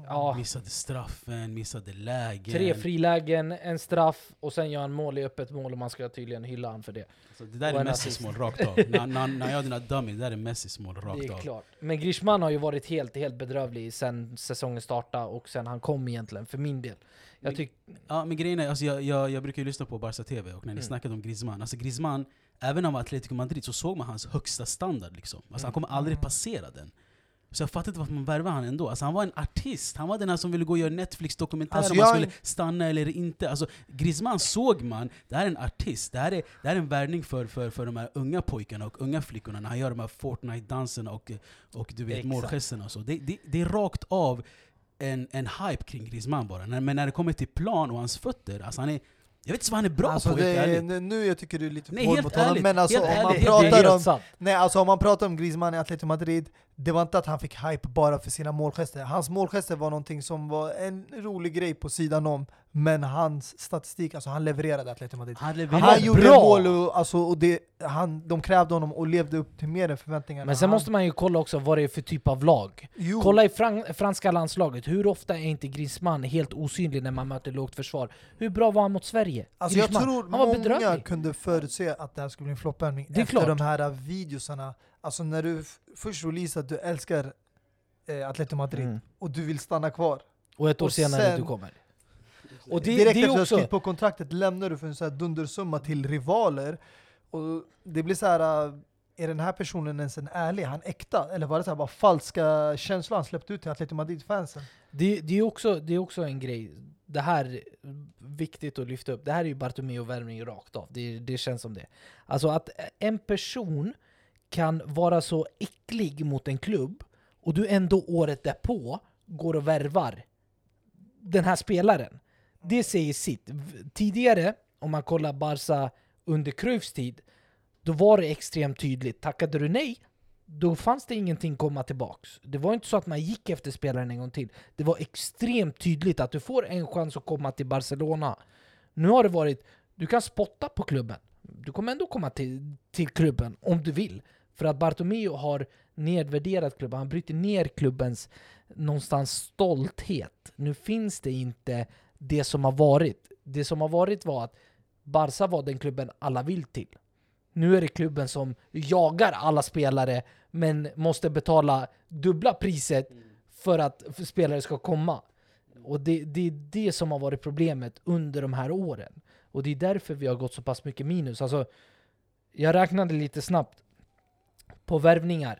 Ja, Missade straffen, missade lägen. tre frilägen, en straff och sen gör han mål i öppet mål och man ska tydligen hylla han för det. Alltså, det där Och är Messis mål rakt av. när, när, när jag gör dummy, det där är Messis mål Det rakt är av. klart. Men Grishman har ju varit helt, helt bedrövlig sen säsongen startade och sen han kom egentligen, för min del. Jag tyck, Ja men grejen är, alltså, jag, jag, jag brukar ju lyssna på Barca TV och när ni Mm. snackade om Griezmann, alltså Griezmann, även om han var Atletico Madrid så såg man hans högsta standard liksom. Alltså han Mm. kommer aldrig Mm. passera den. Så jag fattar inte varför man värvar han ändå. Alltså han var en artist, han var den här som ville gå och göra Netflix-dokumentär Alltså, om jag- skulle stanna eller inte. Alltså Griezmann såg man, det här är en artist, det här är, det här är en värvning för, för, för de här unga pojkarna och unga flickorna när han gör de här Fortnite-danserna och, och du vet målgesterna och så. Det, det, det är rakt av en, en hype kring Griezmann bara. Men när det kommer till plan och hans fötter, alltså han är, jag vet inte vad han är bra alltså på det är, nu- nu jag tycker du är lite Nej, hård mot honom, men alltså om man ärligt. pratar om sant. Nej, alltså om man pratar om Griezmann i Atletico Madrid, det var inte att han fick hype bara för sina målgester. Hans målgester var någonting som var en rolig grej på sidan om, men hans statistik, alltså han levererade Atletico Madrid. Han Han, levererar var gjorde bra. mål och, alltså, och det, han, de krävde honom och levde upp till mer än förväntningarna. Men sen han, måste man ju kolla också vad det är för typ av lag. jo, Kolla i fran franska landslaget, hur ofta är inte Griezmann helt osynlig när man möter lågt försvar? Hur bra var han mot Sverige? alltså jag Griezmann, tror han många bedrövlig. kunde förutse att det här skulle bli en är efter klart. de här videosarna. Alltså när du först releasar att du älskar eh, Atletico Madrid Mm. och du vill stanna kvar. Och ett år Och senare sen- du kommer. Och det, Direkt det efter att du har på kontraktet lämnar du för en så här dundersumma till rivaler. Och det blir så här. äh, Är den här personen ens en ärlig? Är han äkta? Eller var det så här bara falska känslor han släppte ut till Atletico Madrid-fansen? Det, det, är också, det är också en grej, det här är viktigt att lyfta upp. Det här är ju Bartomeu-värvning rakt av, det, det känns som det. Alltså att en person kan vara så äcklig mot en klubb och du ändå året därpå går och värvar den här spelaren. Det säger sitt. Tidigare, om man kollar Barca under Cruyffs tid, då var det extremt tydligt. Tackade du nej, då fanns det ingenting komma tillbaks. Det var inte så att man gick efter spelaren en gång till. Det var extremt tydligt att du får en chans att komma till Barcelona. Nu har det varit, du kan spotta på klubben. Du kommer ändå komma till, till klubben om du vill. För att Bartomeu har nedvärderat klubben, han bryter ner klubbens någonstans stolthet. Nu finns det inte det som har varit. Det som har varit var att Barca var den klubben alla vill till. Nu är det klubben som jagar alla spelare men måste betala dubbla priset för att spelare ska komma. Och det, det är det som har varit problemet under de här åren. Och det är därför vi har gått så pass mycket minus. Alltså, jag räknade lite snabbt på värvningar.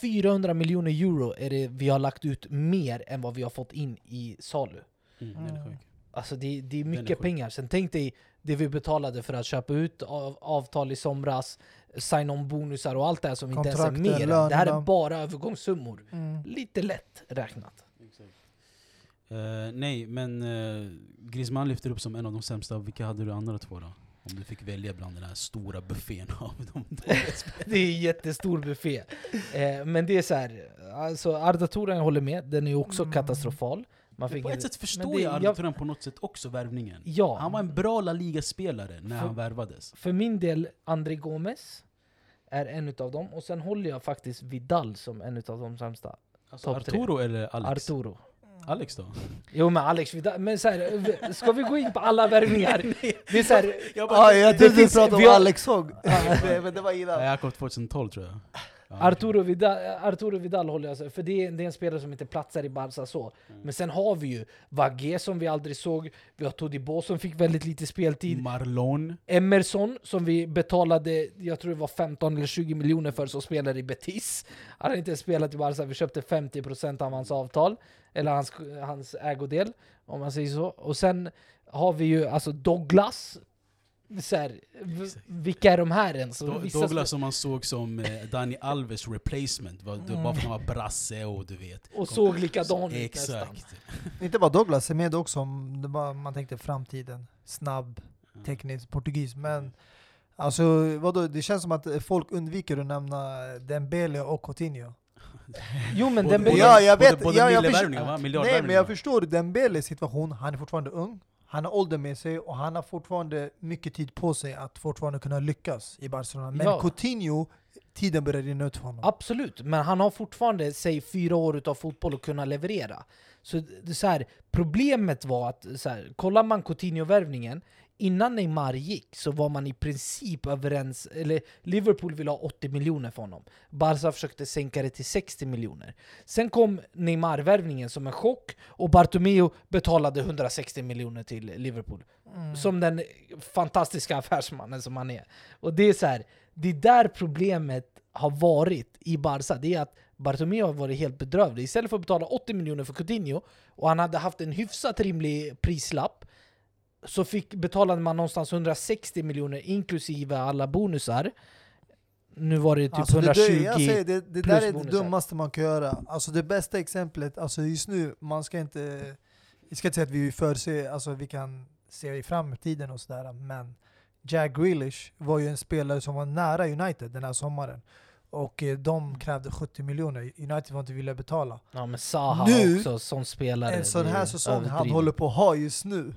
400 miljoner euro är det vi har lagt ut mer än vad vi har fått in i salu. Mm, den är sjuk. Alltså det, det är är mycket sjuk. pengar. Sen tänk dig det vi betalade för att köpa ut av, avtal i somras, sign-on bonusar och allt det här som inte ens är mer. Det här är bara övergångssummor. Mm. Lite lätt räknat. Eh, nej, men uh, Griezmann lyfter upp som en av de sämsta. Vilka hade du andra två då? Om du fick välja bland den här stora buffén av de. Det är en jättestor buffé. Eh, men det är så här, alltså Arda Turan jag håller med, den är också Mm. katastrofal. Man fick På ett sätt förstår jag jag- Turan på något sätt också värvningen. Ja, Han var en bra La Liga-spelare när För- han värvades. för min del André Gomes, är en utav dem. Och sen håller jag faktiskt Vidal som en utav de sämsta. Alltså Topp tre. Arturo eller Alex? Arturo. Alex då? Jo men Alex Vidal, men så här, ska vi gå in på alla värvningar? Det är så här, Jag jag trodde du finns- pratade vi om Alex Hogg, men men det var innan. jag kom 2012 tror jag. Arturo Vidal, Arturo Vidal håller jag för det är, det är en spelare som inte platsar i Barca så. Mm. Men sen har vi ju Vagge som vi aldrig såg, vi har Todibo som fick väldigt lite speltid, Marlon. Emerson som vi betalade, jag tror det var 15 eller 20 miljoner för som spelar i Betis. Han har inte spelat i Barca, vi köpte 50% av hans avtal, eller hans, hans ägodel, om man säger så. Och sen har vi ju alltså Douglas, så här, vilka är de här ens? Do- Douglas som man såg som eh, Dani Alves replacement, var, det, bara för att han var brasse och du vet. Och såg likadan ut Exakt. nästan. Inte bara Douglas är med också, om det bara, man tänkte framtiden. Snabb, Mm. teknisk, portugis. Men alltså, vadå, det känns som att folk undviker att nämna Dembele och Coutinho. Jo men Både- den både- ja, jag både- vet, både ja, jag förstår-? Nej men jag förstår Dembeles situation, han är fortfarande ung, han har ålder med sig och han har fortfarande mycket tid på sig att fortfarande kunna lyckas i Barcelona. Men Ja. Coutinho, tiden börjar rinna ut för honom. Absolut, men han har fortfarande, säg fyra år utav fotboll att kunna leverera. Så, så här, problemet var att, så här, kollar man Coutinho-värvningen, innan Neymar gick så var man i princip överens, eller Liverpool ville ha 80 miljoner för honom. Barca försökte sänka det till 60 miljoner. Sen kom Neymar-värvningen som en chock, och Bartomeu betalade 160 miljoner till Liverpool. Mm. Som den fantastiska affärsmannen som han är. Och det är så här, det är där problemet har varit i Barca. Det är att Bartomeu har varit helt bedrövlig. Istället för att betala 80 miljoner för Coutinho, och han hade haft en hyfsat rimlig prislapp, så fick, betalade man någonstans 160 miljoner inklusive alla bonusar. Nu var det typ Alltså det, 120 där- jag säger, det, det där är det bonusar. dummaste man kan göra. Alltså det bästa exemplet, alltså just nu, man ska inte... Jag ska inte säga att vi förser, alltså vi kan se i framtiden och sådär, men Jack Grealish var ju en spelare som var nära United den här sommaren. Och eh, de krävde 70 miljoner, United var inte villiga betala. Ja men Zaha Nu, också som spelare. En sån det är här säsong han håller på att ha just nu.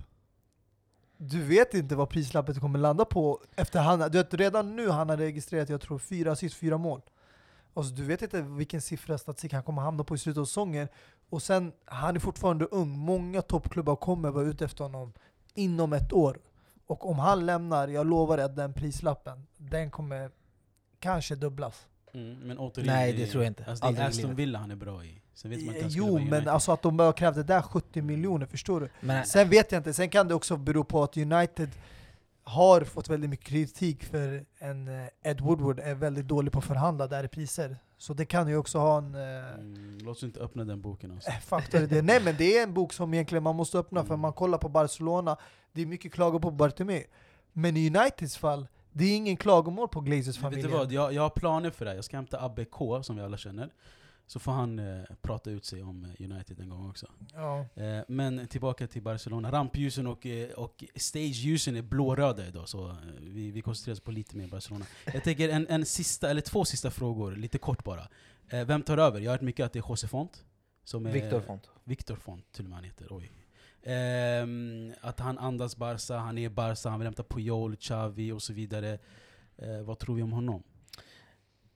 Du vet inte vad prislappet kommer landa på efter han, du vet, redan nu han har registrerat jag tror fyra assist, fyra mål. Alltså, du vet inte vilken siffra statistik han kommer hamna på i slutet av säsongen. Och sen, han är fortfarande ung, många toppklubbar kommer vara ute efter honom inom ett år. Och om han lämnar, jag lovar dig att den prislappen, den kommer kanske dubblas. Mm, men återigen, Nej, det tror jag inte. Alltså, det är Aston. Villa han är bra i. Sen vet man inte Jo, men alltså att de bara krävde där 70 miljoner, förstår du? Men, Sen vet jag inte, sen kan det också bero på att United har fått väldigt mycket kritik för en eh, Ed Woodward är väldigt dålig på att förhandla där i priser. Så det kan ju också ha en eh, Mm, låt oss inte öppna den boken alltså. faktor i det. Nej men det är en bok som egentligen man måste öppna för Mm. man kollar på Barcelona, det är mycket klagomål på Bartomeu. Men i Uniteds fall, det är ingen klagomål på Glazers Men vet familj. du vad, jag, jag har planer för det här. Jag ska hämta Abbe K, som vi alla känner. Så får han eh, prata ut sig om eh, United en gång också. Ja. Eh, men tillbaka till Barcelona. Rampljusen och, eh, och stageljusen är blåröda idag, så eh, vi, vi koncentrerar oss på lite mer Barcelona. Jag tänker en, en sista, eller två sista frågor, lite kort bara. Eh, vem tar över? Jag har hört mycket att det är José Font. Som är, Victor Font. Victor Font till och med han heter, oj. Ehm, att han andas Barca, han är Barca, han vill hämta Puyol, Xavi och så vidare. Eh, vad tror vi om honom?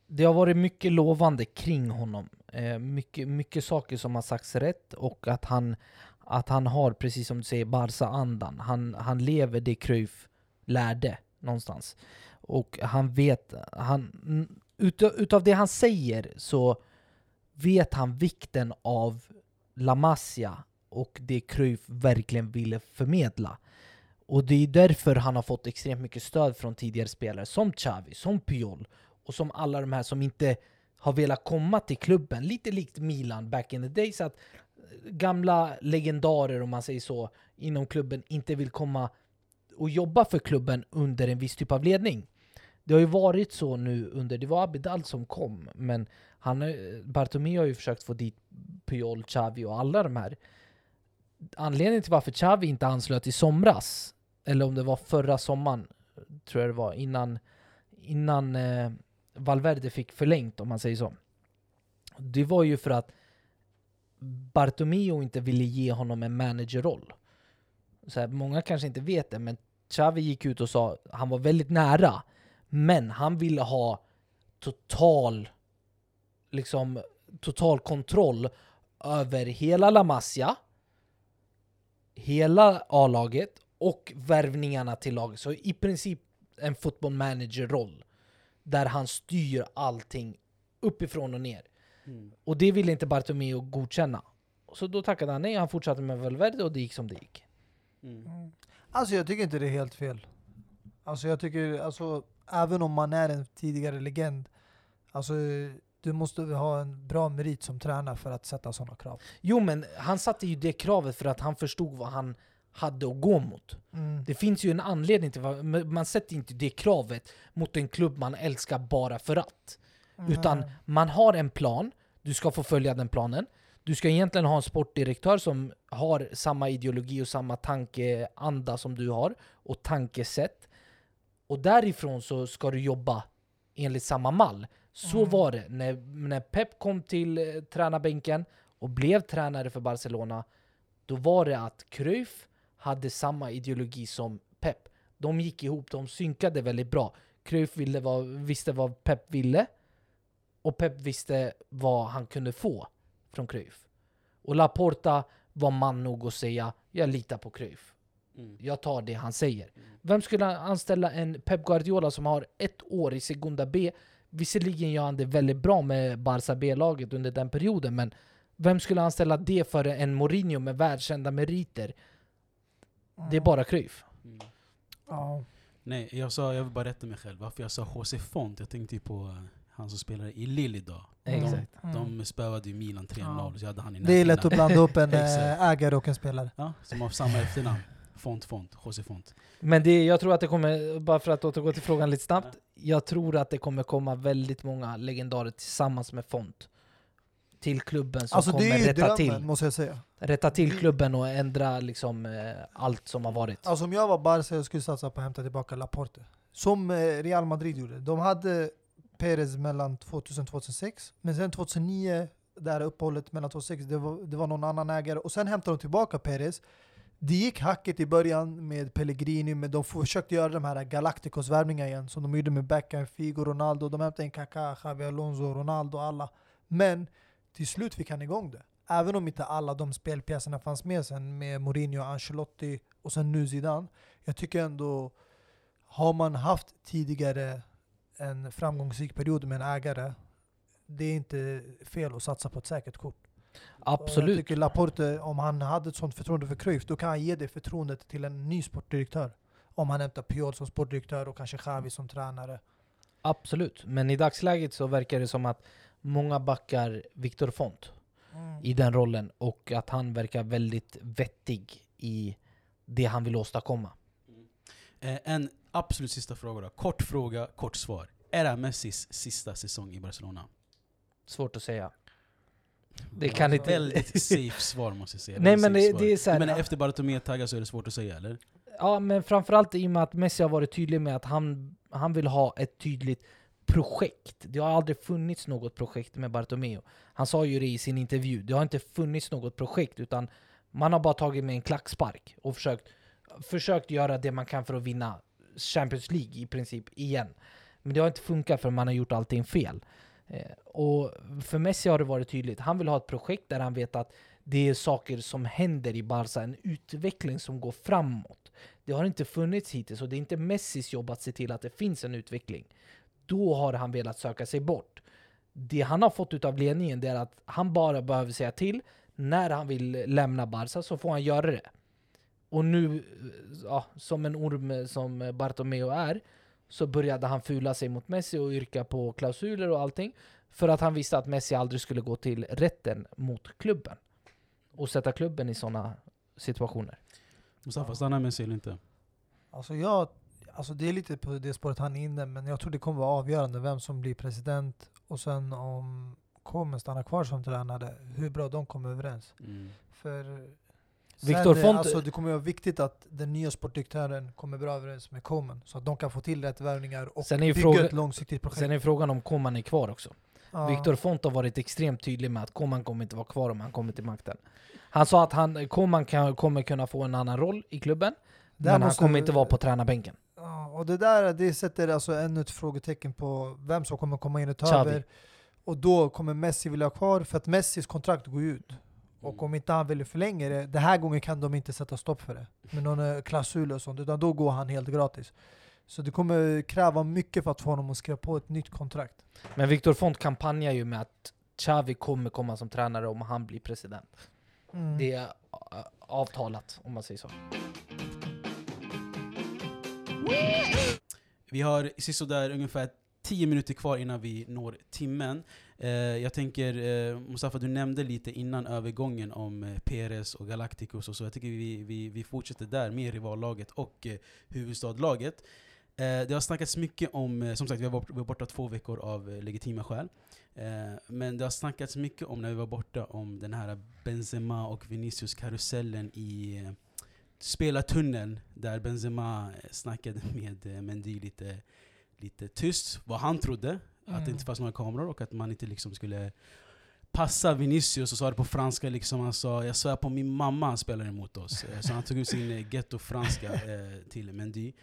Det har varit mycket lovande kring honom. Eh, mycket, mycket saker som har sagts rätt och att han, att han har, precis som du säger, Barca-andan. Han, han lever det Cruyff lärde någonstans. Och han vet, han, utav, utav det han säger så vet han vikten av La Masia och det Cruyff verkligen ville förmedla. Och det är därför han har fått extremt mycket stöd från tidigare spelare som Xavi, som Puyol och som alla de här som inte har velat komma till klubben. Lite likt Milan back in the days. Att eh, gamla legendarer, om man säger så, inom klubben inte vill komma och jobba för klubben under en viss typ av ledning. Det har ju varit så nu under, det var Abidal som kom, men han, eh, Bartomeu har ju försökt få dit Puyol, Xavi och alla de här. Anledningen till varför Xavi inte anslöt i somras, eller om det var förra sommaren, tror jag det var, innan, innan eh, Valverde fick förlängt om man säger så. Det var ju för att Bartomeu inte ville ge honom en managerroll. Så här, många kanske inte vet det, men Xavi gick ut och sa han var väldigt nära, men han ville ha total liksom total kontroll över hela La Masia, hela A-laget och värvningarna till laget. Så i princip en football manager-roll där han styr allting uppifrån och ner. Mm. Och det ville inte Bartomeu godkänna. Så då tackade han nej, han fortsatte med Valverde och det gick som det gick. Mm. Mm. Alltså jag tycker inte det är helt fel. Alltså jag tycker, alltså även om man är en tidigare legend, alltså du måste ha en bra merit som tränare för att sätta sådana krav. Jo men han satte ju det kravet för att han förstod vad han hade att gå mot. Mm. Det finns ju en anledning till att man sätter inte det kravet mot en klubb man älskar bara för att. Utan Nej. man har en plan, du ska få följa den planen. Du ska egentligen ha en sportdirektör som har samma ideologi och samma tankeanda som du har, och tankesätt. Och därifrån så ska du jobba enligt samma mall. Så Mm. var det när, när Pep kom till eh, tränarbänken och blev tränare för Barcelona. Då var det att Cruyff hade samma ideologi som Pep. De gick ihop, de synkade väldigt bra. Cruyff ville vad, visste vad Pep ville och Pep visste vad han kunde få från Cruyff. Och Laporta var man nog att säga jag litar på Cruyff. Mm. Jag tar det han säger. Vem skulle anställa en Pep Guardiola som har ett år i Segunda B? Visserligen gör han det väldigt bra med Barca B-laget under den perioden, men vem skulle anställa det för en Mourinho med världskända meriter? Det är bara Cruyff. Mm. Ja. Nej, jag sa, jag vill bara rätta mig själv. Varför jag sa José Font, jag tänkte ju på eh, han som spelar i Lille idag. Mm. Exakt. Mm. De spöade ju Milan 3-0, Ja. så jag hade han i Det är lätt att blanda upp en eh, ägare och en spelare. Ja, som har samma efternamn. Font, Font, José Font. Men det, jag tror att det kommer, bara för att återgå till frågan lite snabbt. Jag tror att det kommer komma väldigt många legendarer tillsammans med Font. Till klubben som Alltså det kommer är ju rätta drömmen, till, måste jag säga. rätta till Det- klubben och ändra liksom eh, allt som har varit. Alltså om jag var Barca jag skulle satsa på att hämta tillbaka Laporte. Som eh, Real Madrid gjorde. De hade Perez mellan 2000 och 2006. Men sen 2009, där uppehållet mellan 2006, det var, det var någon annan ägare. Och sen hämtade de tillbaka Perez. Det gick hacket i början med Pellegrini, men de försökte göra de här Galacticos-värvningarna igen. Som de gjorde med Beckham, Figo, Ronaldo. De hämtade in Kaká, Xavi Alonso, Ronaldo, alla. Men till slut fick han igång det. Även om inte alla de spelpjäserna fanns med sen med Mourinho, Ancelotti och sen nu Zidane. Jag tycker ändå, har man haft tidigare en framgångsrik period med en ägare, det är inte fel att satsa på ett säkert kort. Och Jag Absolut. tycker Laporte, om han hade ett sånt förtroende för Cruyff, då kan han ge det förtroendet till en ny sportdirektör. Om han hämtar Piol som sportdirektör och kanske Xavi som tränare. Absolut. Men i dagsläget så verkar det som att många backar Viktor Font i den rollen och att han verkar väldigt vettig i det han vill åstadkomma. Eh, en absolut sista fråga då. Kort fråga, kort svar. Är det här Messis sista säsong i Barcelona? Svårt att säga. Det kan inte... Väldigt safe svar måste jag säga. Nej, men det- det är så här- menar efter Bartomeu taggar så är det svårt att säga eller? Ja, men framförallt i och med att Messi har varit tydlig med att han, han vill ha ett tydligt projekt. Det har aldrig funnits något projekt med Bartomeu. Han sa ju det i sin intervju. Det har inte funnits något projekt, utan man har bara tagit med en klackspark och försökt, försökt göra det man kan för att vinna Champions League i princip igen. Men det har inte funkat för man har gjort allting fel. Eh, och för Messi har det varit tydligt. Han vill ha ett projekt där han vet att det är saker som händer i Barca, en utveckling som går framåt. Det har inte funnits hittills och det är inte Messis jobb att se till att det finns en utveckling. Då har han velat söka sig bort. Det han har fått ut av ledningen det är att han bara behöver säga till när han vill lämna Barca så får han göra det. Och nu, eh, ja, som en orm eh, som Bartomeu är, så började han fula sig mot Messi och yrka på klausuler och allting. För att han visste att Messi aldrig skulle gå till rätten mot klubben. Och sätta klubben i sådana situationer. Mustafa, stannar Messi eller inte? Alltså, jag, alltså det är lite på det spåret han är inne, men jag tror det kommer vara avgörande vem som blir president och sen om Komen stannar kvar som tränare, hur bra de kommer överens. Mm. För Viktor Font- alltså, det kommer vara viktigt att den nya sportdirektören kommer bra överens med Komen, så att de kan få till rätt värvningar och Sen är ju bygga fråga- ett långsiktigt projekt. Sen är frågan om Koman är kvar också. Ja. Viktor Font har varit extremt tydlig med att Koman kommer inte vara kvar om han kommer till makten. Han sa att han, Koman kan, kommer kunna få en annan roll i klubben, Där men han kommer inte vara på tränarbänken. Ja, och det där det sätter alltså ännu ett frågetecken på vem som kommer komma in och ta över. Och då kommer Messi vilja ha kvar, för att Messis kontrakt går ut. Och om inte han vill förlänga det, den här gången kan de inte sätta stopp för det. Med någon eh, klausul och sånt, utan då går han helt gratis. Så det kommer kräva mycket för att få honom att skriva på ett nytt kontrakt. Men Viktor Font kampanjar ju med att Xavi kommer komma som tränare om han blir president. Mm. Det är äh, avtalat, om man säger så. Vi har sisådär ungefär Tio minuter kvar innan vi når timmen. Eh, jag tänker, eh, Mustafa du nämnde lite innan övergången om eh, Perez och Galacticos och så. Jag tycker vi, vi, vi fortsätter där med rivallaget och eh, huvudstadlaget. Eh, det har snackats mycket om, eh, som sagt vi var, bort, vi var borta två veckor av eh, legitima skäl. Eh, men det har snackats mycket om när vi var borta om den här Benzema och Vinicius-karusellen i eh, spelartunneln där Benzema eh, snackade med eh, Mendy lite, lite tyst, vad han trodde. Att det Mm. inte fanns några kameror och att man inte liksom skulle passa Vinicius och sa det på franska liksom. Han sa jag svär på min mamma han spelar emot oss. Eh, Så han tog ut sin eh, ghetto-franska eh, till Mendy.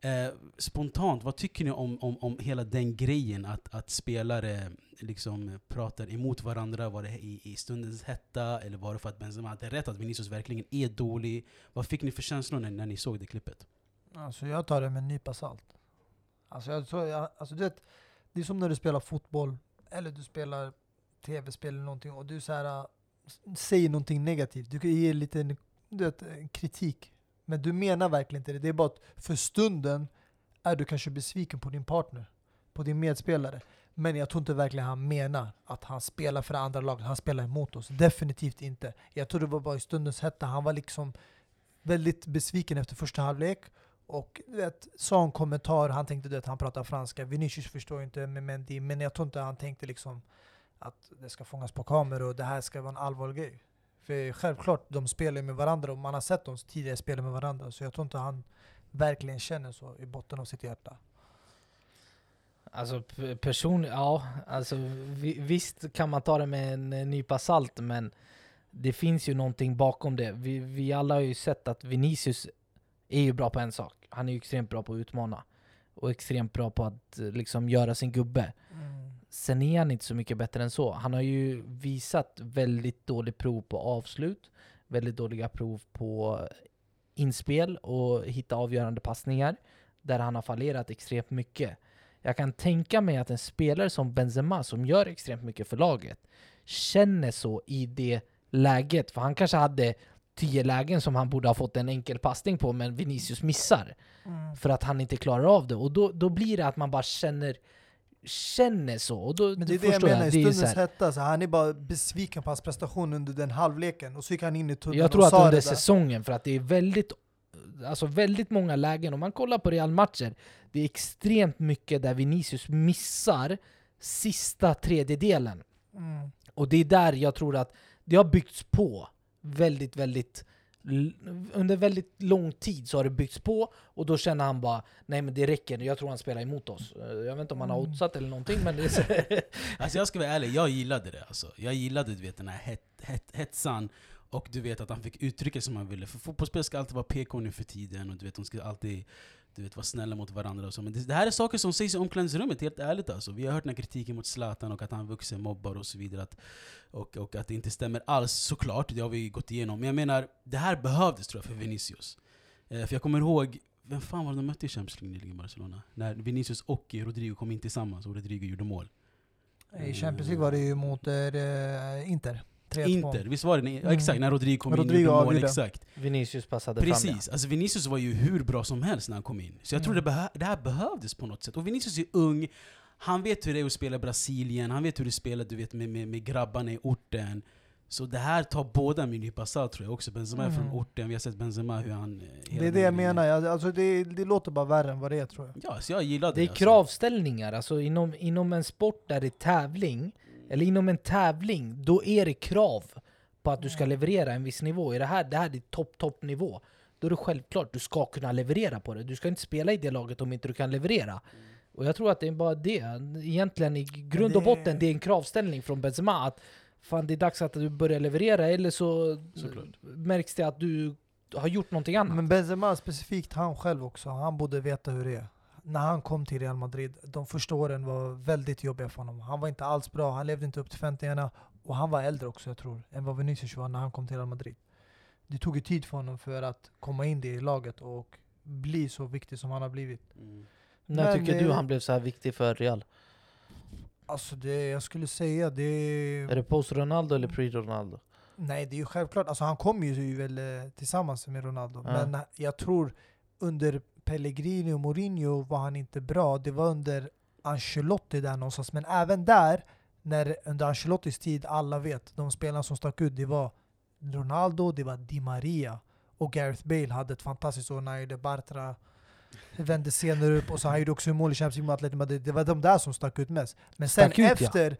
Eh, spontant, vad tycker ni om, om, om hela den grejen att, att spelare liksom pratar emot varandra? Var det i, i stundens hetta eller var det för att Benzema hade rätt att Vinicius verkligen är dålig? Vad fick ni för känslor när, när ni såg det klippet? Alltså jag tar det med en nypa salt. Alltså, jag tror, jag, alltså du vet, det är som när du spelar fotboll, eller du spelar tv-spel eller någonting och du så här, äh, säger någonting negativt. Du kan ge lite du vet, äh, kritik. Men du menar verkligen inte det. Det är bara att för stunden är du kanske besviken på din partner, på din medspelare. Men jag tror inte verkligen han menar att han spelar för det andra laget, han spelar emot oss. Definitivt inte. Jag tror det var bara i stundens hetta. Han var liksom väldigt besviken efter första halvlek. Och vet, sa en kommentar, han tänkte att han pratar franska. Vinicius förstår inte med Mendy, men jag tror inte han tänkte liksom att det ska fångas på kamera och det här ska vara en allvarlig grej. För självklart, de spelar med varandra och man har sett dem tidigare spela med varandra. Så jag tror inte han verkligen känner så i botten av sitt hjärta. Alltså person, ja, alltså vi, visst kan man ta det med en nypa salt, men det finns ju någonting bakom det. Vi, vi alla har ju sett att Vinicius är ju bra på en sak. Han är ju extremt bra på att utmana. Och extremt bra på att eh, liksom göra sin gubbe. Sen är han inte så mycket bättre än så. Han har ju visat väldigt dåligt prov på avslut, väldigt dåliga prov på inspel och hitta avgörande passningar, där han har fallerat extremt mycket. Jag kan tänka mig att en spelare som Benzema, som gör extremt mycket för laget, känner så i det läget. För han kanske hade tio lägen som han borde ha fått en enkel passning på, men Vinicius missar. För att han inte klarar av det. Och då, då blir det att man bara känner, känner så. Och då, Men det är det jag menar, i ju så stundens här- hetta, så han är bara besviken på hans prestation under den halvleken. Och så gick han in i tunneln Jag tror och att under säsongen, för att det är väldigt, alltså väldigt många lägen, om man kollar på Real-matcher, det är extremt mycket där Vinicius missar sista tredjedelen. Mm. Och det är där jag tror att det har byggts på väldigt, väldigt under väldigt lång tid så har det byggts på och då känner han bara nej men det räcker, jag tror han spelar emot oss. Eh, Jag vet inte om han har Mm. oddsat eller någonting men det är så, Alltså jag ska vara ärlig, jag gillade det alltså. Jag gillade du vet, den här het, het, hetsan, och du vet att han fick uttrycka som han ville. För fotbollsspel ska alltid vara PK nu för tiden, och du vet, de ska alltid du vet, vara snälla mot varandra och så. Men det, det här är saker som sägs i omklädningsrummet, helt ärligt alltså. Vi har hört den här kritiken mot Zlatan och att han vuxen mobbar och så vidare. Att, och, och att det inte stämmer alls, såklart, det har vi gått igenom. Men jag menar, det här behövdes tror jag för Vinicius. Eh, för jag kommer ihåg, vem fan var det de mötte i Champions League nyligen i Barcelona? När Vinicius och Rodrigo kom in tillsammans och Rodrigo gjorde mål. I Champions League var det ju mot eh, Inter. 3-2. Inter, visst var det? Nej, Mm. Exakt, när Rodrigo kom in och Rodrigo gjorde mål. Exakt. Vinicius passade fram Precis, alltså Vinicius var ju hur bra som helst när han kom in. Så jag tror Mm. det, behö- det här behövdes på något sätt. Och Vinicius är ung, han vet hur det är att spela i Brasilien, han vet hur det spelar du vet, med, med, med grabbarna i orten. Så det här tar båda med en nypa salt tror jag också. Benzema är från Mm. orten, vi har sett Benzema hur han... eh, Det är det jag menar, jag- alltså det, det låter bara värre än vad det är tror jag. Ja, så jag gillade Det är alltså. kravställningar, alltså inom, inom en sport där det är tävling, eller inom en tävling, då är det krav på att du ska leverera en viss nivå. I det här, det här är topp, topp nivå. Då är det självklart, du ska kunna leverera på det. Du ska inte spela i det laget om inte du kan leverera. Och jag tror att det är bara det. Egentligen i grund och botten, det är en kravställning från Benzema att fan det är dags att du börjar leverera eller så Såklart. märks det att du har gjort någonting annat. Men Benzema specifikt, han själv också, han borde veta hur det är. När han kom till Real Madrid, de första åren var väldigt jobbiga för honom. Han var inte alls bra, han levde inte upp till förväntningarna. Och han var äldre också jag tror, än vad Vinicius var när han kom till Real Madrid. Det tog ju tid för honom för att komma in i laget och bli så viktig som han har blivit. Mm. När Men tycker du han blev så här viktig för Real? Alltså det, jag skulle säga det... Är det post-Ronaldo eller pre-Ronaldo? Nej det är ju självklart, alltså han kom ju väl eh, tillsammans med Ronaldo. Ja. Men jag tror under Pellegrini och Mourinho var han inte bra. Det var under Ancelotti där någonstans. Men även där, när, under Ancelottis tid, alla vet, de spelarna som stack ut, det var Ronaldo, det var Di Maria. Och Gareth Bale hade ett fantastiskt år när han gjorde Bartra. Vände senare upp och så han gjorde också mål i Champions League med Atletico Madrid. Det var de där som stack ut mest. Men sen ut, ja. efter,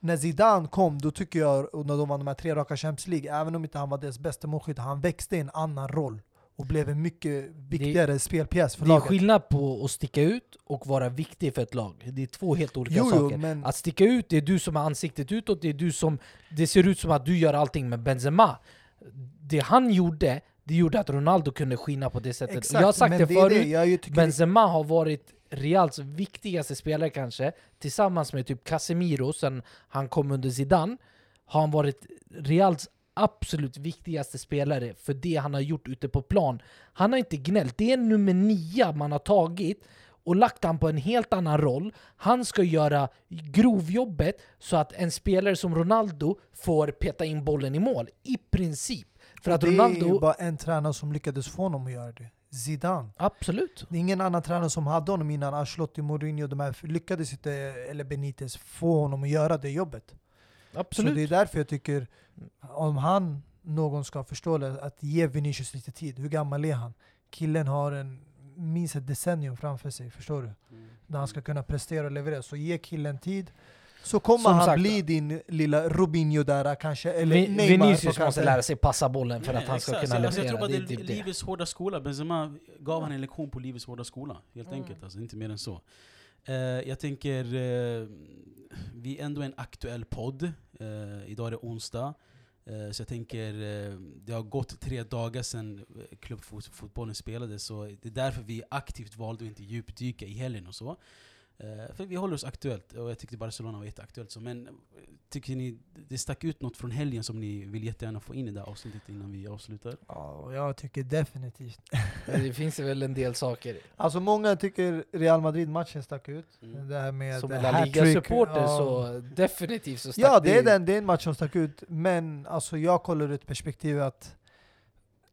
när Zidane kom, då tycker jag, och när de vann de här tre raka Champions League, även om inte han var deras bästa målskytt, han växte i en annan roll. Och blev en mycket viktigare spelpjäs för Det är laget. skillnad på att sticka ut och vara viktig för ett lag. Det är två helt olika Jo, jo, saker. men Att sticka ut, det är du som har ansiktet utåt, det är du som... Det ser ut som att du gör allting med Benzema. Det han gjorde, det gjorde att Ronaldo kunde skina på det sättet. Exakt, jag har sagt det är förut, det. Benzema har varit Reals viktigaste spelare kanske, tillsammans med typ Casemiro sen han kom under Zidane, har han varit Reals absolut viktigaste spelare för det han har gjort ute på plan. Han har inte gnällt, det är nummer nio man har tagit och lagt han på en helt annan roll. Han ska göra grovjobbet så att en spelare som Ronaldo får peta in bollen i mål, i princip. För att det är ju Ronaldo... bara en tränare som lyckades få honom att göra det. Zidane. Absolut. Det är ingen annan tränare som hade honom innan Ancelotti, Mourinho, de här lyckades inte, eller Benitez, få honom att göra det jobbet. Absolut. Så det är därför jag tycker, om han, någon ska förstå det, att ge Vinicius lite tid. Hur gammal är han? Killen har en, minst ett decennium framför sig, förstår du? Mm. Där han ska kunna prestera och leverera. Så ge killen tid. Så kommer Som han sagt- bli din lilla Robinho där kanske, eller Vi- Neymar. Vinicius måste lära sig passa bollen för Nej, att han ska exakt. kunna alltså, leverera. Jag tror bara det det är typ det. livets hårda skola. Benzema gav han en lektion på livets hårda skola. Helt Mm. enkelt, alltså, inte mer än så. Eh, jag tänker, eh, vi är ändå en aktuell podd. Eh, idag är det onsdag. Eh, så jag tänker, eh, det har gått tre dagar sedan eh, klubbfotbollen spelades. Så det är därför vi aktivt valde att inte djupdyka i helgen och så. Eh, för vi håller oss aktuellt, och jag tyckte Barcelona var jätteaktuellt. Så. Men eh, tycker ni det stack ut något från helgen som ni vill jättegärna få in i det här avsnittet innan vi avslutar? Ja, jag tycker definitivt. Det finns ju väl en del saker. Alltså många tycker Real Madrid-matchen stack ut. Mm. Det här med Som La Liga-supporter ja. så definitivt så stack Ja, det är, ju- den, det är en match som stack ut. Men alltså, jag kollar ur ett perspektiv att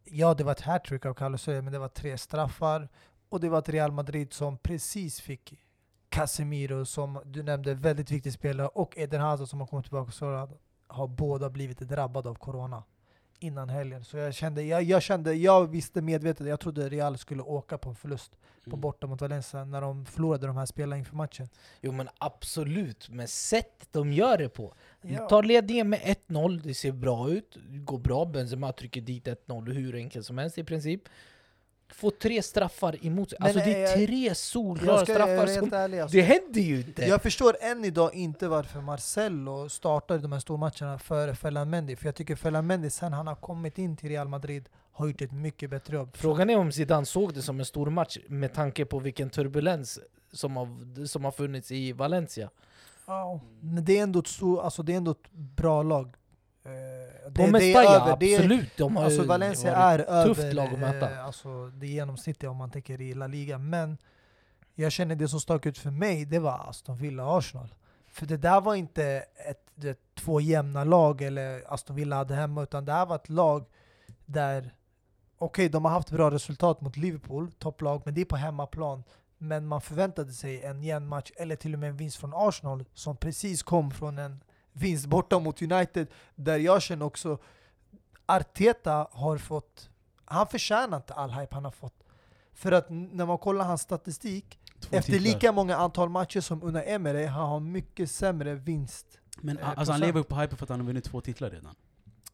ja, det var ett hattrick av Carlos Soler, men det var tre straffar. Och det var ett Real Madrid som precis fick Casemiro, som du nämnde, väldigt viktig spelare, och Eden Hazard som har kommit tillbaka så har båda blivit drabbade av corona innan helgen. Så jag kände, jag, jag kände, jag visste medvetet, jag trodde Real skulle åka på en förlust på Mm. borta mot Valencia när de förlorade de här spelarna inför matchen. Jo men absolut, men sätt de gör det på. Ja. Tar ledningen med 1-0, det ser bra ut, det går bra, Benzema trycker dit 1-0 hur enkelt som helst i princip. Får tre straffar emot sig. Men, Alltså det är tre Jag solklara ska straffar helt som... ärlig, alltså. Det händer ju inte! Jag förstår än idag inte varför Marcelo startar de här stormatcherna före Ferland Mendy. För jag tycker Ferland Mendy, sen han har kommit in till Real Madrid, har gjort ett mycket bättre jobb. Frågan är om Zidane såg det som en stor match med tanke på vilken turbulens som har, som har funnits i Valencia. Ja, men det är ändå ett, stor, alltså det är ändå ett bra lag. Eh, det, det Mestalla, är över, det absolut! De har alltså Valencia är tufft över lag att möta. eh, alltså det genomsnittliga om man tänker i La Liga. Men jag känner det som stack ut för mig, det var Aston Villa-Arsenal. För det där var inte ett, det, två jämna lag eller Aston Villa hade hemma, utan det här var ett lag där, okej de har haft bra resultat mot Liverpool, topplag, men det är på hemmaplan. Men man förväntade sig en jämn match, eller till och med en vinst från Arsenal, som precis kom från en vinst borta mot United, där jag känner också Arteta har fått, han förtjänar inte all hype han har fått. För att när man kollar hans statistik, Två efter titlar. lika många antal matcher som Unai Emery, han har mycket sämre vinst. Men eh, alltså, han lever upp på hype för att han har vunnit två titlar redan.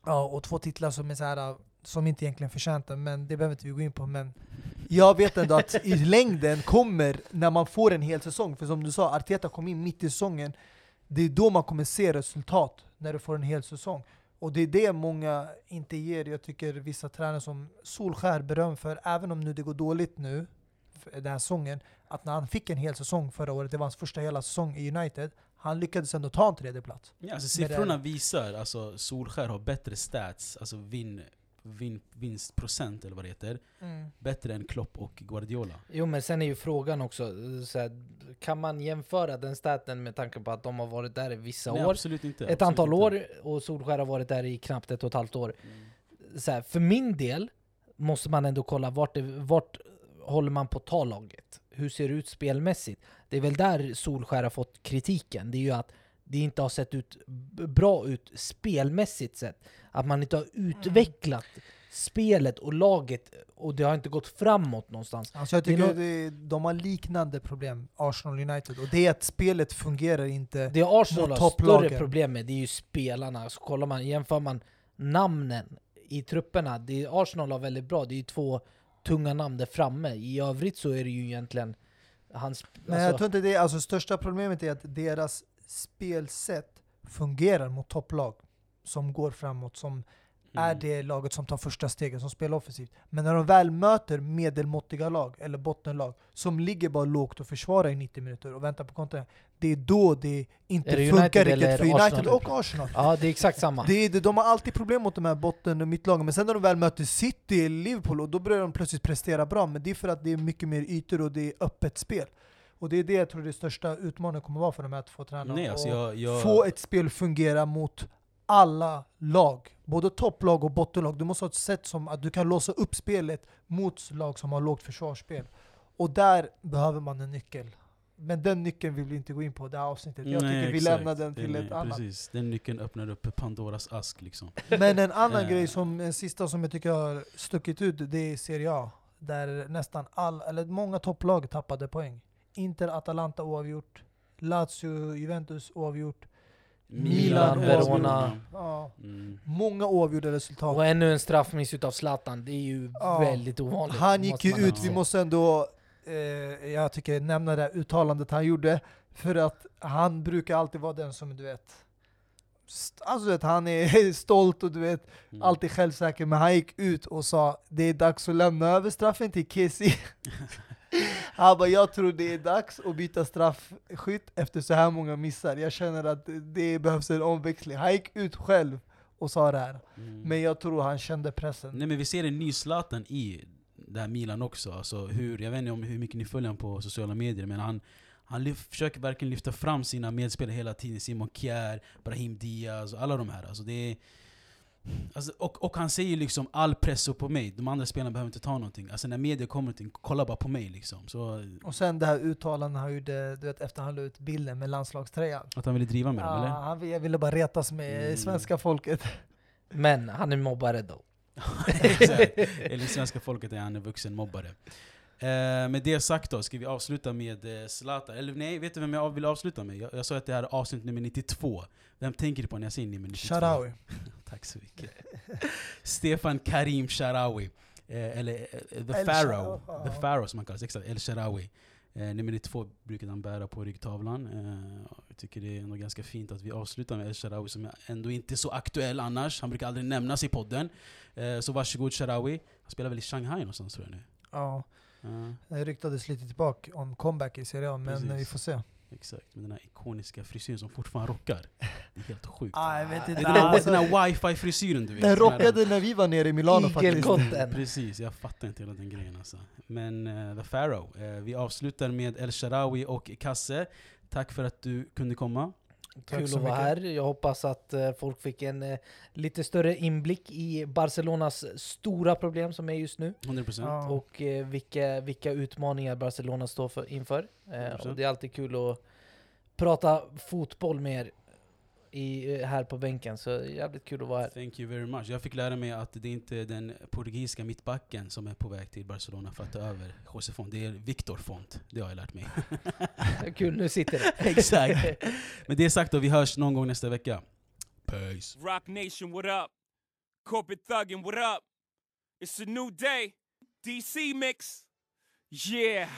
Ja, och två titlar som är så här, som inte egentligen förtjänta, men det behöver inte vi gå in på. Men jag vet ändå att i längden kommer, när man får en hel säsong, för som du sa, Arteta kom in mitt i säsongen, det är då man kommer se resultat, när du får en hel säsong. Och det är det många inte ger. Jag tycker vissa tränare som Solskär beröm för, även om nu det går dåligt nu, den här säsongen, att när han fick en hel säsong förra året, det var hans första hela säsong i United, han lyckades ändå ta en tredje plats. Ja, alltså siffrorna visar, alltså Solskär har bättre stats, alltså vin, vin, vinstprocent eller vad det heter, bättre än Klopp och Guardiola. Jo men sen är ju frågan också, så här, kan man jämföra den staten med tanke på att de har varit där i vissa Nej, år? absolut inte. Ett absolut antal inte. år och Solskär har varit där i knappt ett och ett halvt år. Mm. Så här, för min del måste man ändå kolla vart, det, vart håller man på att ta laget? Hur ser det ut spelmässigt? Det är väl där Solskär har fått kritiken. Det är ju att det inte har sett ut bra ut spelmässigt sett. Att man inte har utvecklat spelet och laget och det har inte gått framåt någonstans. Alltså jag Det är tycker det, de har liknande problem, Arsenal United. Och det är att spelet fungerar inte. Det Arsenal Mot har större problem med, det är ju spelarna. Så kollar man, jämför man namnen i trupperna, det är, Arsenal har väldigt bra, det är ju två tunga namn där framme. I övrigt så är det ju egentligen hans... Men jag alltså, tror inte det, alltså största problemet är att deras spelsätt fungerar mot topplag som går framåt, som Mm. är det laget som tar första steget, som spelar offensivt. Men när de väl möter medelmåttiga lag, eller bottenlag, som ligger bara lågt och försvarar i 90 minuter och väntar på kontring, det är då det inte det funkar riktigt för United Arsenal? och Arsenal. ja, det är exakt samma. Det är, det- de har alltid problem mot de här botten och mittlagen, men sen när de väl möter City eller Liverpool, och då börjar de plötsligt prestera bra. Men det är för att det är mycket mer ytor och det är öppet spel. Och det är det jag tror det största utmaningen kommer vara för de här två tränarna. Nej, alltså jag, jag, Få ett spel fungera mot alla lag. Både topplag och bottenlag. Du måste ha ett sätt som att du kan låsa upp spelet mot lag som har lågt försvarsspel. Och där behöver man en nyckel. Men den nyckeln vill vi inte gå in på i det här avsnittet. Jag Nej, tycker vi exakt. lämnar den till Nej, ett annat. Precis, den nyckeln öppnar upp Pandoras ask liksom. Men en annan Eh. grej, som en sista som jag tycker har stuckit ut, det är Serie A. Där nästan all, eller många topplag tappade poäng. Inter, Atalanta oavgjort. Lazio, Juventus oavgjort. Milan, Verona. Ja, Mm. många oavgjorda resultat. Och ännu en straffmiss utav Zlatan, det är ju Ja. väldigt ovanligt. Han gick ju ut, vi måste ändå, eh, jag tycker nämna det här uttalandet han gjorde. För att han brukar alltid vara den som du vet, alltså du vet, han är stolt och du vet, Mm. alltid självsäker, men han gick ut och sa det är dags att lämna över straffen till Kessie. han bara, jag tror det är dags att byta straffskytt efter så här många missar. Jag känner att det behövs en omväxling. Han gick ut själv och sa det här. Mm. Men jag tror han kände pressen. Nej men vi ser en ny Zlatan i det här Milan också. Alltså hur, jag vet inte om hur mycket ni följer honom på sociala medier, men han, han lyf, försöker verkligen lyfta fram sina medspelare hela tiden. Simon Kjär, Brahim Diaz och alla de här. Alltså det är, alltså, och, och han säger liksom all press upp på mig, de andra spelarna behöver inte ta någonting. Alltså när media kommer någonting, kolla bara på mig liksom. Så, Och sen det här uttalandet han gjorde du vet, efter han la ut bilden med landslagströjan. att han ville driva med dem Ja, eller? han ville- ville bara retas med Mm. svenska folket. Men han är mobbare då. Eller svenska folket är han en vuxen mobbare. Eh, med det sagt då, ska vi avsluta med eh, Zlatan? Eller nej, vet du vem jag vill avsluta med? Jag, jag sa att det här är avsnitt nummer 92. Vem tänker du på när jag säger nummer 92? Sharawi. Tack så mycket. Stefan Karim Sharawi. Eh, eller eh, The El Pharaoh. Sharawi, The. Pharaoh som han kallas. Exakt, El Sharawi. Eh, nummer 92 brukar han bära på ryggtavlan. Eh, jag tycker det är ändå ganska fint att vi avslutar med El Sharawi som är ändå inte är så aktuell annars. Han brukar aldrig nämnas i podden. Eh, så varsågod Sharawi. Han spelar väl i Shanghai någonstans tror jag nu. Ja, Ja, det ryktades lite tillbaka om comeback i Serie A, men Precis. vi får se. exakt. Med den här ikoniska frisyren som fortfarande rockar. Det är helt sjukt. Ah, jag vet Det inte. är den, här, Alltså, den här wifi-frisyren du vet. den rockade när vi var nere i Milano faktiskt. Precis, jag fattar inte hela den grejen alltså. Men eh, The Pharaoh, eh, vi avslutar med El Sharawi och Kasse. Tack för att du kunde komma. Kul att vara här. Jag hoppas att eh, folk fick en eh, lite större inblick i Barcelonas stora problem som är just nu. 100%. Ja. Och eh, vilka, vilka utmaningar Barcelona står för, inför. 100%. och det är alltid kul att prata fotboll med er i, här på bänken. Så jävligt kul att vara här. Thank you very much. Jag fick lära mig att det inte är den portugisiska mittbacken som är på väg till Barcelona för att ta över José Font. Det är Victor Font. Det har jag lärt mig. Kul, nu sitter det. Exakt. Med det sagt då, vi hörs någon gång nästa vecka. Peace. Rock Nation, what up? Corporate Thuggin', what up? It's a new day. DC mix. Yeah.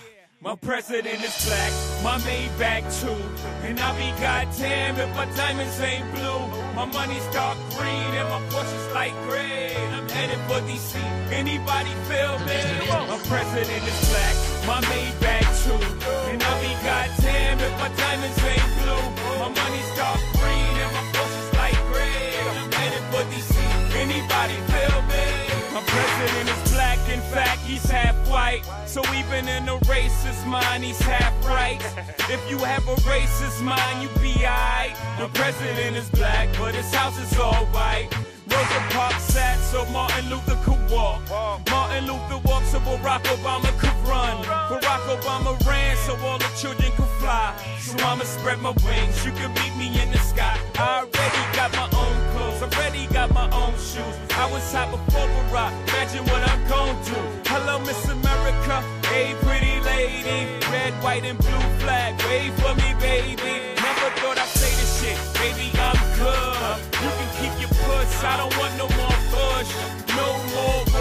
My president is black, my Maybach too. And I'll be goddamn if my diamonds ain't blue. My money's dark green and my Porsche's light gray. I'm headed for DC. Anybody feel me? My president is black, my Maybach too. And I'll be goddamn if my diamonds ain't blue. My money's dark green and my Porsche's light gray. I'm headed for DC. Anybody? My president is black, in fact, he's half white. So even in a racist mind, he's half right. If you have a racist mind, you be alright. The president is black, but his house is white. Rosa Parks sat so Martin Luther could walk. Martin Luther walked so Barack Obama could run. Barack Obama ran so all the children could fly. So I'ma spread my wings. You can meet me in the sky. I already got my own clothes. Already got my own shoes. I was hot before Barack. Imagine what I'm gon' do. Hello, Miss America. Hey, pretty lady. Red, white, and blue flag. Wave for me, baby. Never thought I'd say this shit. Baby, I'm good. You can keep your puss. I don't want no more push. No more